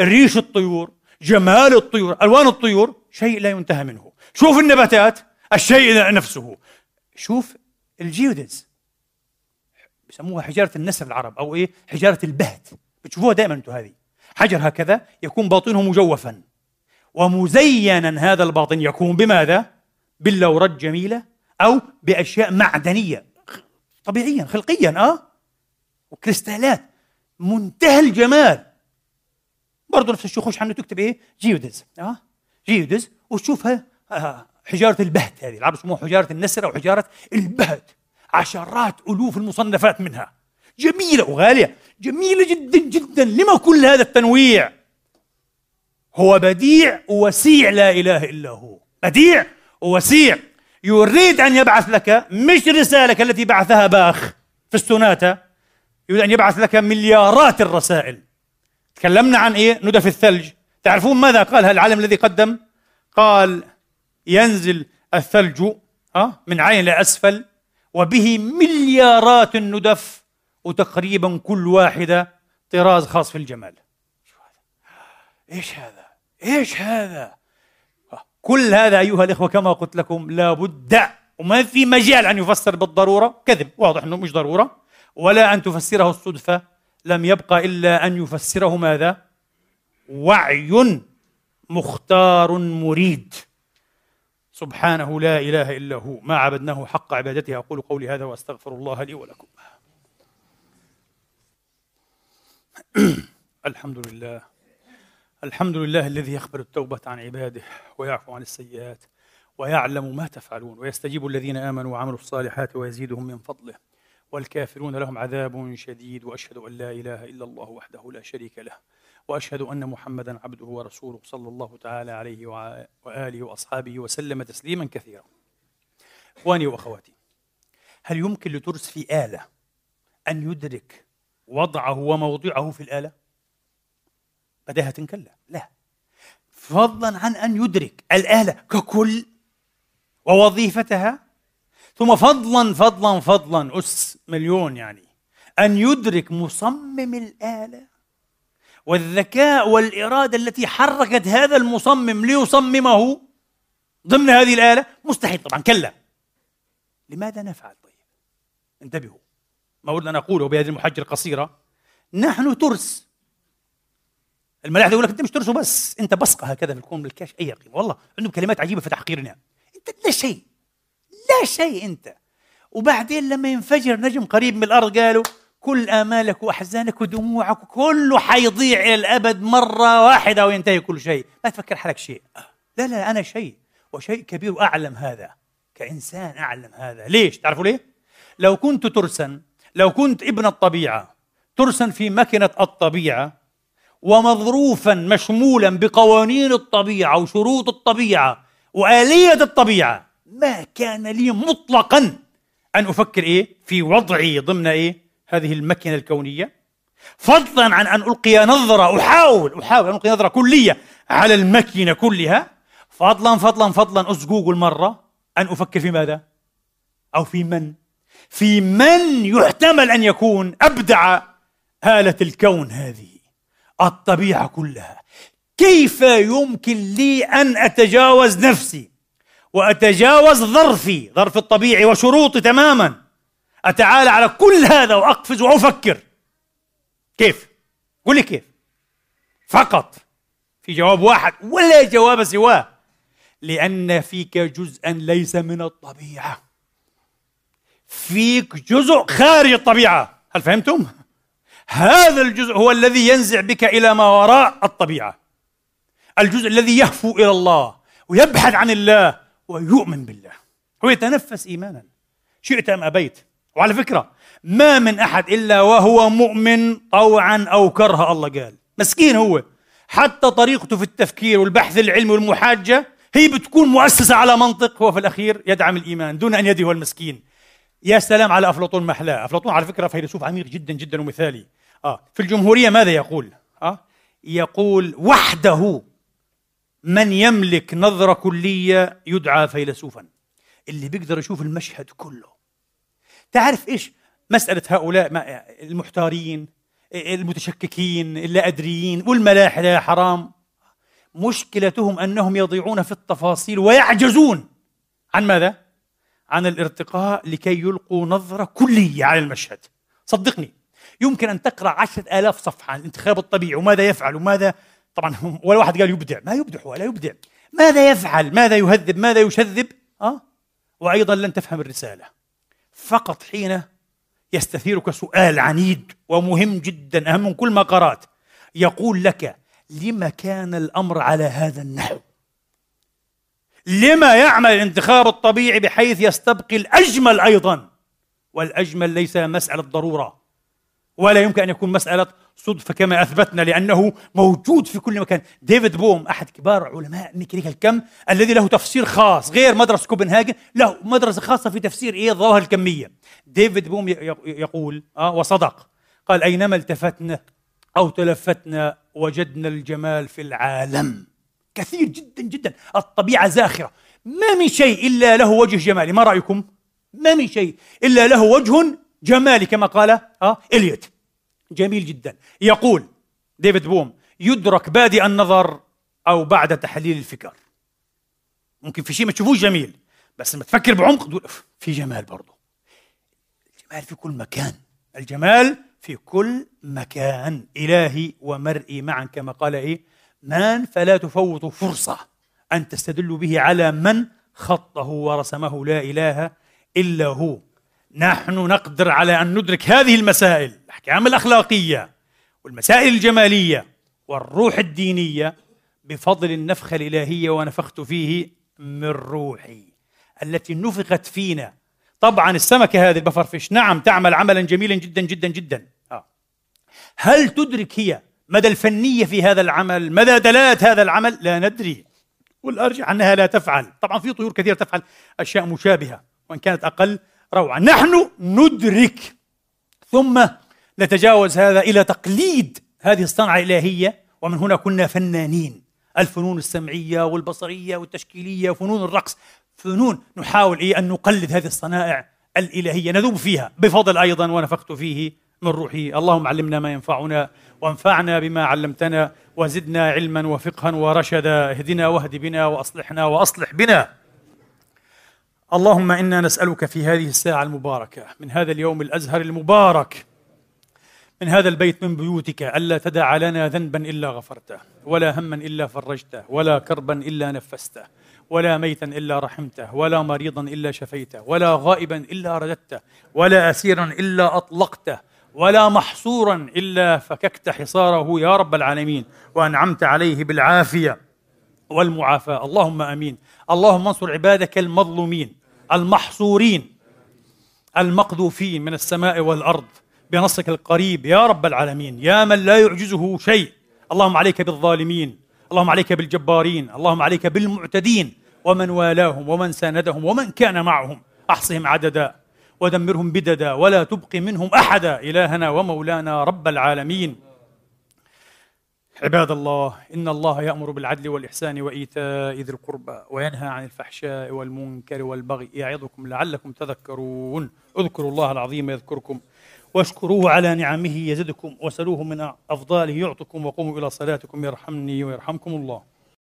ريش الطيور جمال الطيور ألوان الطيور شيء لا ينتهى منه. شوف النباتات الشيء نفسه. شوف الجيودز بسموها حجارة النسر العرب أو إيه؟ حجارة البهت. بتشوفوها دائما أنتم هذه. حجر هكذا يكون باطنه مجوفا. ومزينا هذا الباطن يكون بماذا؟ باللورات جميلة أو بأشياء معدنية. طبيعيا خلقيا أه؟ وكريستالات. منتهى الجمال. برضه نفس الشيء خش حنو تكتب إيه؟ جيودز آه؟ جيودز وتشوفها آه حجارة البهت هذه. العرب يسموها حجارة النسر أو حجارة البهت. عشرات ألوف المصنفات منها. جميلة وغالية. جميلة جدا جدا. لما كل هذا التنويع؟ هو بديع ووسيع. لا إله إلا هو. بديع ووسيع. يريد أن يبعث لك مش رسالك التي بعثها باخ في السوناتا يريد أن يبعث لك مليارات الرسائل تكلمنا عن إيه ندف الثلج تعرفون ماذا قال العالم الذي قدم قال ينزل الثلج أه؟ من عين لأسفل وبه مليارات الندف وتقريبا كل واحدة طراز خاص في الجمال هذا؟ إيش هذا؟ إيش هذا؟ كل هذا أيها الإخوة كما قلت لكم لابد وما في مجال أن يفسر بالضرورة كذب واضح أنه مش ضرورة ولا أن تفسره الصدفة لم يبقى إلا أن يفسره ماذا؟ وعي مختار مريد. سبحانه لا إله إلا هو. ما عبدناه حق عبادته أقول قولي هذا وأستغفر الله لي ولكم. الحمد لله. الحمد لله الذي يقبل التوبة عن عباده ويعفو عن السيئات ويعلم ما تفعلون ويستجيب الذين آمنوا وعملوا الصالحات ويزيدهم من فضله والكافرون لهم عذاب شديد وأشهد أن لا إله إلا الله وحده لا شريك له وأشهد أن محمدا عبده ورسوله صلى الله تعالى عليه وآله وأصحابه وسلم تسليما كثيرا إخواني وأخواتي هل يمكن لترس في آلة أن يدرك وضعه وموضعه في الآلة؟ بداهة كلا لا. فضلا عن أن يدرك الآلة ككل ووظيفتها ثم فضلا فضلا فضلا أس مليون يعني أن يدرك مصمم الآلة والذكاء والإرادة التي حركت هذا المصمم ليصممه ضمن هذه الآلة. مستحيل طبعا كلا لماذا نفعل؟ طيب انتبهوا. ما أريد أن أقوله بهذه المحجة القصيرة. نحن ترس. الملاحده يقول لك انت مش ترسه بس. أنت بصقة هكذا في الكون بالكاش أي قيمه والله عندهم كلمات عجيبة في تحقيرنا أنت لا شيء. لا شيء أنت. وبعدين لما ينفجر نجم قريب من الأرض قالوا كل آمالك وأحزانك ودموعك كله حيضيع إلى الأبد مرة واحدة وينتهي كل شيء. لا تفكر حالك شيء. لا لا أنا شيء. وشيء كبير وأعلم هذا. كإنسان أعلم هذا. ليش؟ تعرفوا ليه؟ لو كنت ترسا لو كنت ابن الطبيعة ترسا في مكنه الطبيعة ومظروفا مشمولا بقوانين الطبيعة وشروط الطبيعة وآلية الطبيعة ما كان لي مطلقا أن أفكر إيه؟ في وضعي ضمن إيه؟ هذه المكنة الكونية. فضلا عن أن ألقي نظرة أحاول أحاول أن ألقي نظرة كلية على المكنة كلها. فضلا فضلا فضلا اسجوج المره أن أفكر في ماذا؟ أو في من؟ في من يحتمل أن يكون أبدع هاله الكون هذه. الطبيعة كلها. كيف يمكن لي أن أتجاوز نفسي وأتجاوز ظرفي ظرف الطبيعي وشروطي تماما؟ أتعالى على كل هذا وأقفز وأفكر. كيف؟ قل لي كيف. فقط. في جواب واحد ولا جواب سواه. لأن فيك جزءا ليس من الطبيعة. فيك جزء خارج الطبيعة. هل فهمتم؟ هذا الجزء هو الذي ينزع بك إلى ما وراء الطبيعة. الجزء الذي يهفو إلى الله ويبحث عن الله ويؤمن بالله هو يتنفس إيمانا. شئت أم أبيت؟ وعلى فكرة ما من أحد إلا وهو مؤمن طوعا أو كرها الله قال. مسكين هو. حتى طريقته في التفكير والبحث العلمي والمحاجة هي بتكون مؤسسة على منطق. هو في الأخير يدعم الإيمان دون أن يدعو المسكين. يا سلام على أفلاطون محلاه. أفلاطون على فكرة فيلسوف عميق جدا جدا ومثالي. آه. في الجمهورية ماذا يقول؟ آه. يقول وحده من يملك نظرة كلية يدعى فيلسوفا. اللي بيقدر يشوف المشهد كله. تعرف إيش مسألة هؤلاء المحتارين المتشككين اللا أدريين والملاحدة يا حرام؟ مشكلتهم أنهم يضيعون في التفاصيل ويعجزون. عن ماذا؟ عن الارتقاء لكي يلقوا نظرة كلية على المشهد. صدقني. يمكن أن تقرأ عشرة آلاف صفحة عن الانتخاب الطبيعي وماذا يفعل وماذا طبعا ولا واحد قال يبدع. ما يبدع ولا يبدع. ماذا يفعل؟ ماذا يهذب؟ ماذا يشذب؟ أه؟ وأيضا لن تفهم الرسالة. فقط حين يستثيرك سؤال عنيد ومهم جدا أهم من كل ما قرأت يقول لك لما كان الأمر على هذا النحو؟ لما يعمل الانتخاب الطبيعي بحيث يستبقي الأجمل أيضا؟ والأجمل ليس مسألة ضرورة ولا يمكن أن يكون مسألة صدفه كما أثبتنا لأنه موجود في كل مكان. ديفيد بوم أحد كبار علماء ميكانيكا الكم الذي له تفسير خاص غير مدرسة كوبنهاجن له مدرسة خاصة في تفسير إيه؟ الظواهر الكمية. ديفيد بوم يقول آه وصدق. قال أينما التفتنا أو تلفتنا وجدنا الجمال في العالم. كثير جدا جدا. الطبيعة زاخرة. ما من شيء إلا له وجه جمالي. ما رأيكم؟ ما من شيء إلا له وجه جمالي كما قال آه إليوت. جميل جدا. يقول ديفيد بوم يدرك بادئ النظر أو بعد تحليل الفكر. ممكن في شيء ما تشوفوش جميل بس لما تفكر بعمق تقول في جمال برضه. الجمال في كل مكان. الجمال في كل مكان. إلهي ومرئي معا كما قال إيه؟ من فلا تفوت فرصة أن تستدلوا به على من خطه ورسمه لا إله إلا هو. نحن نقدر على أن ندرك هذه المسائل الأحكام الأخلاقية والمسائل الجمالية والروح الدينية بفضل النفخة الإلهية ونفخت فيه من روحي التي نفخت فينا. طبعا السمكة هذه البفرفش نعم تعمل عملا جميلا جدا جدا جدا. آه. هل تدرك هي مدى الفنية في هذا العمل مدى دلالة هذا العمل؟ لا ندري. والأرجح أنها لا تفعل. طبعا في طيور كثيرة تفعل أشياء مشابهة وإن كانت أقل روعة. نحن ندرك ثم نتجاوز هذا إلى تقليد هذه الصنعة الإلهية ومن هنا كنا فنانين. الفنون السمعية والبصرية والتشكيلية وفنون الرقص. فنون نحاول إيه؟ أن نقلد هذه الصنائع الإلهية. نذوب فيها. بفضل أيضا ونفخت فيه من روحي. اللهم علمنا ما ينفعنا وانفعنا بما علمتنا وزدنا علما وفقها ورشدا. اهدنا واهد بنا وأصلحنا وأصلح بنا. اللهم إنا نسألك في هذه الساعة المباركة من هذا اليوم الأزهر المبارك من هذا البيت من بيوتك ألا تدع لنا ذنبا إلا غفرته ولا هما إلا فرجته ولا كربا إلا نفسته ولا ميتا إلا رحمته ولا مريضا إلا شفيته ولا غائبا إلا رددته ولا أسيرا إلا أطلقته ولا محصورا إلا فككت حصاره يا رب العالمين وأنعمت عليه بالعافية والمعافاة. اللهم آمين. اللهم انصر عبادك المظلومين. المحصورين المقذوفين من السماء والأرض بنصرك القريب يا رب العالمين. يا من لا يعجزه شيء. اللهم عليك بالظالمين اللهم عليك بالجبارين اللهم عليك بالمعتدين ومن والاهم ومن ساندهم ومن كان معهم. أحصهم عددا ودمرهم بددا ولا تبق منهم أحدا. إلهنا ومولانا رب العالمين. عباد الله إن الله يأمر بالعدل والإحسان وإيتاء ذي القربى وينهى عن الفحشاء والمنكر والبغي يعظكم لعلكم تذكرون. اذكروا الله العظيم يذكركم. واشكروه على نعمه يزدكم. وسلوه من أفضاله يعطكم. وقوموا إلى صلاتكم يرحمني ويرحمكم الله.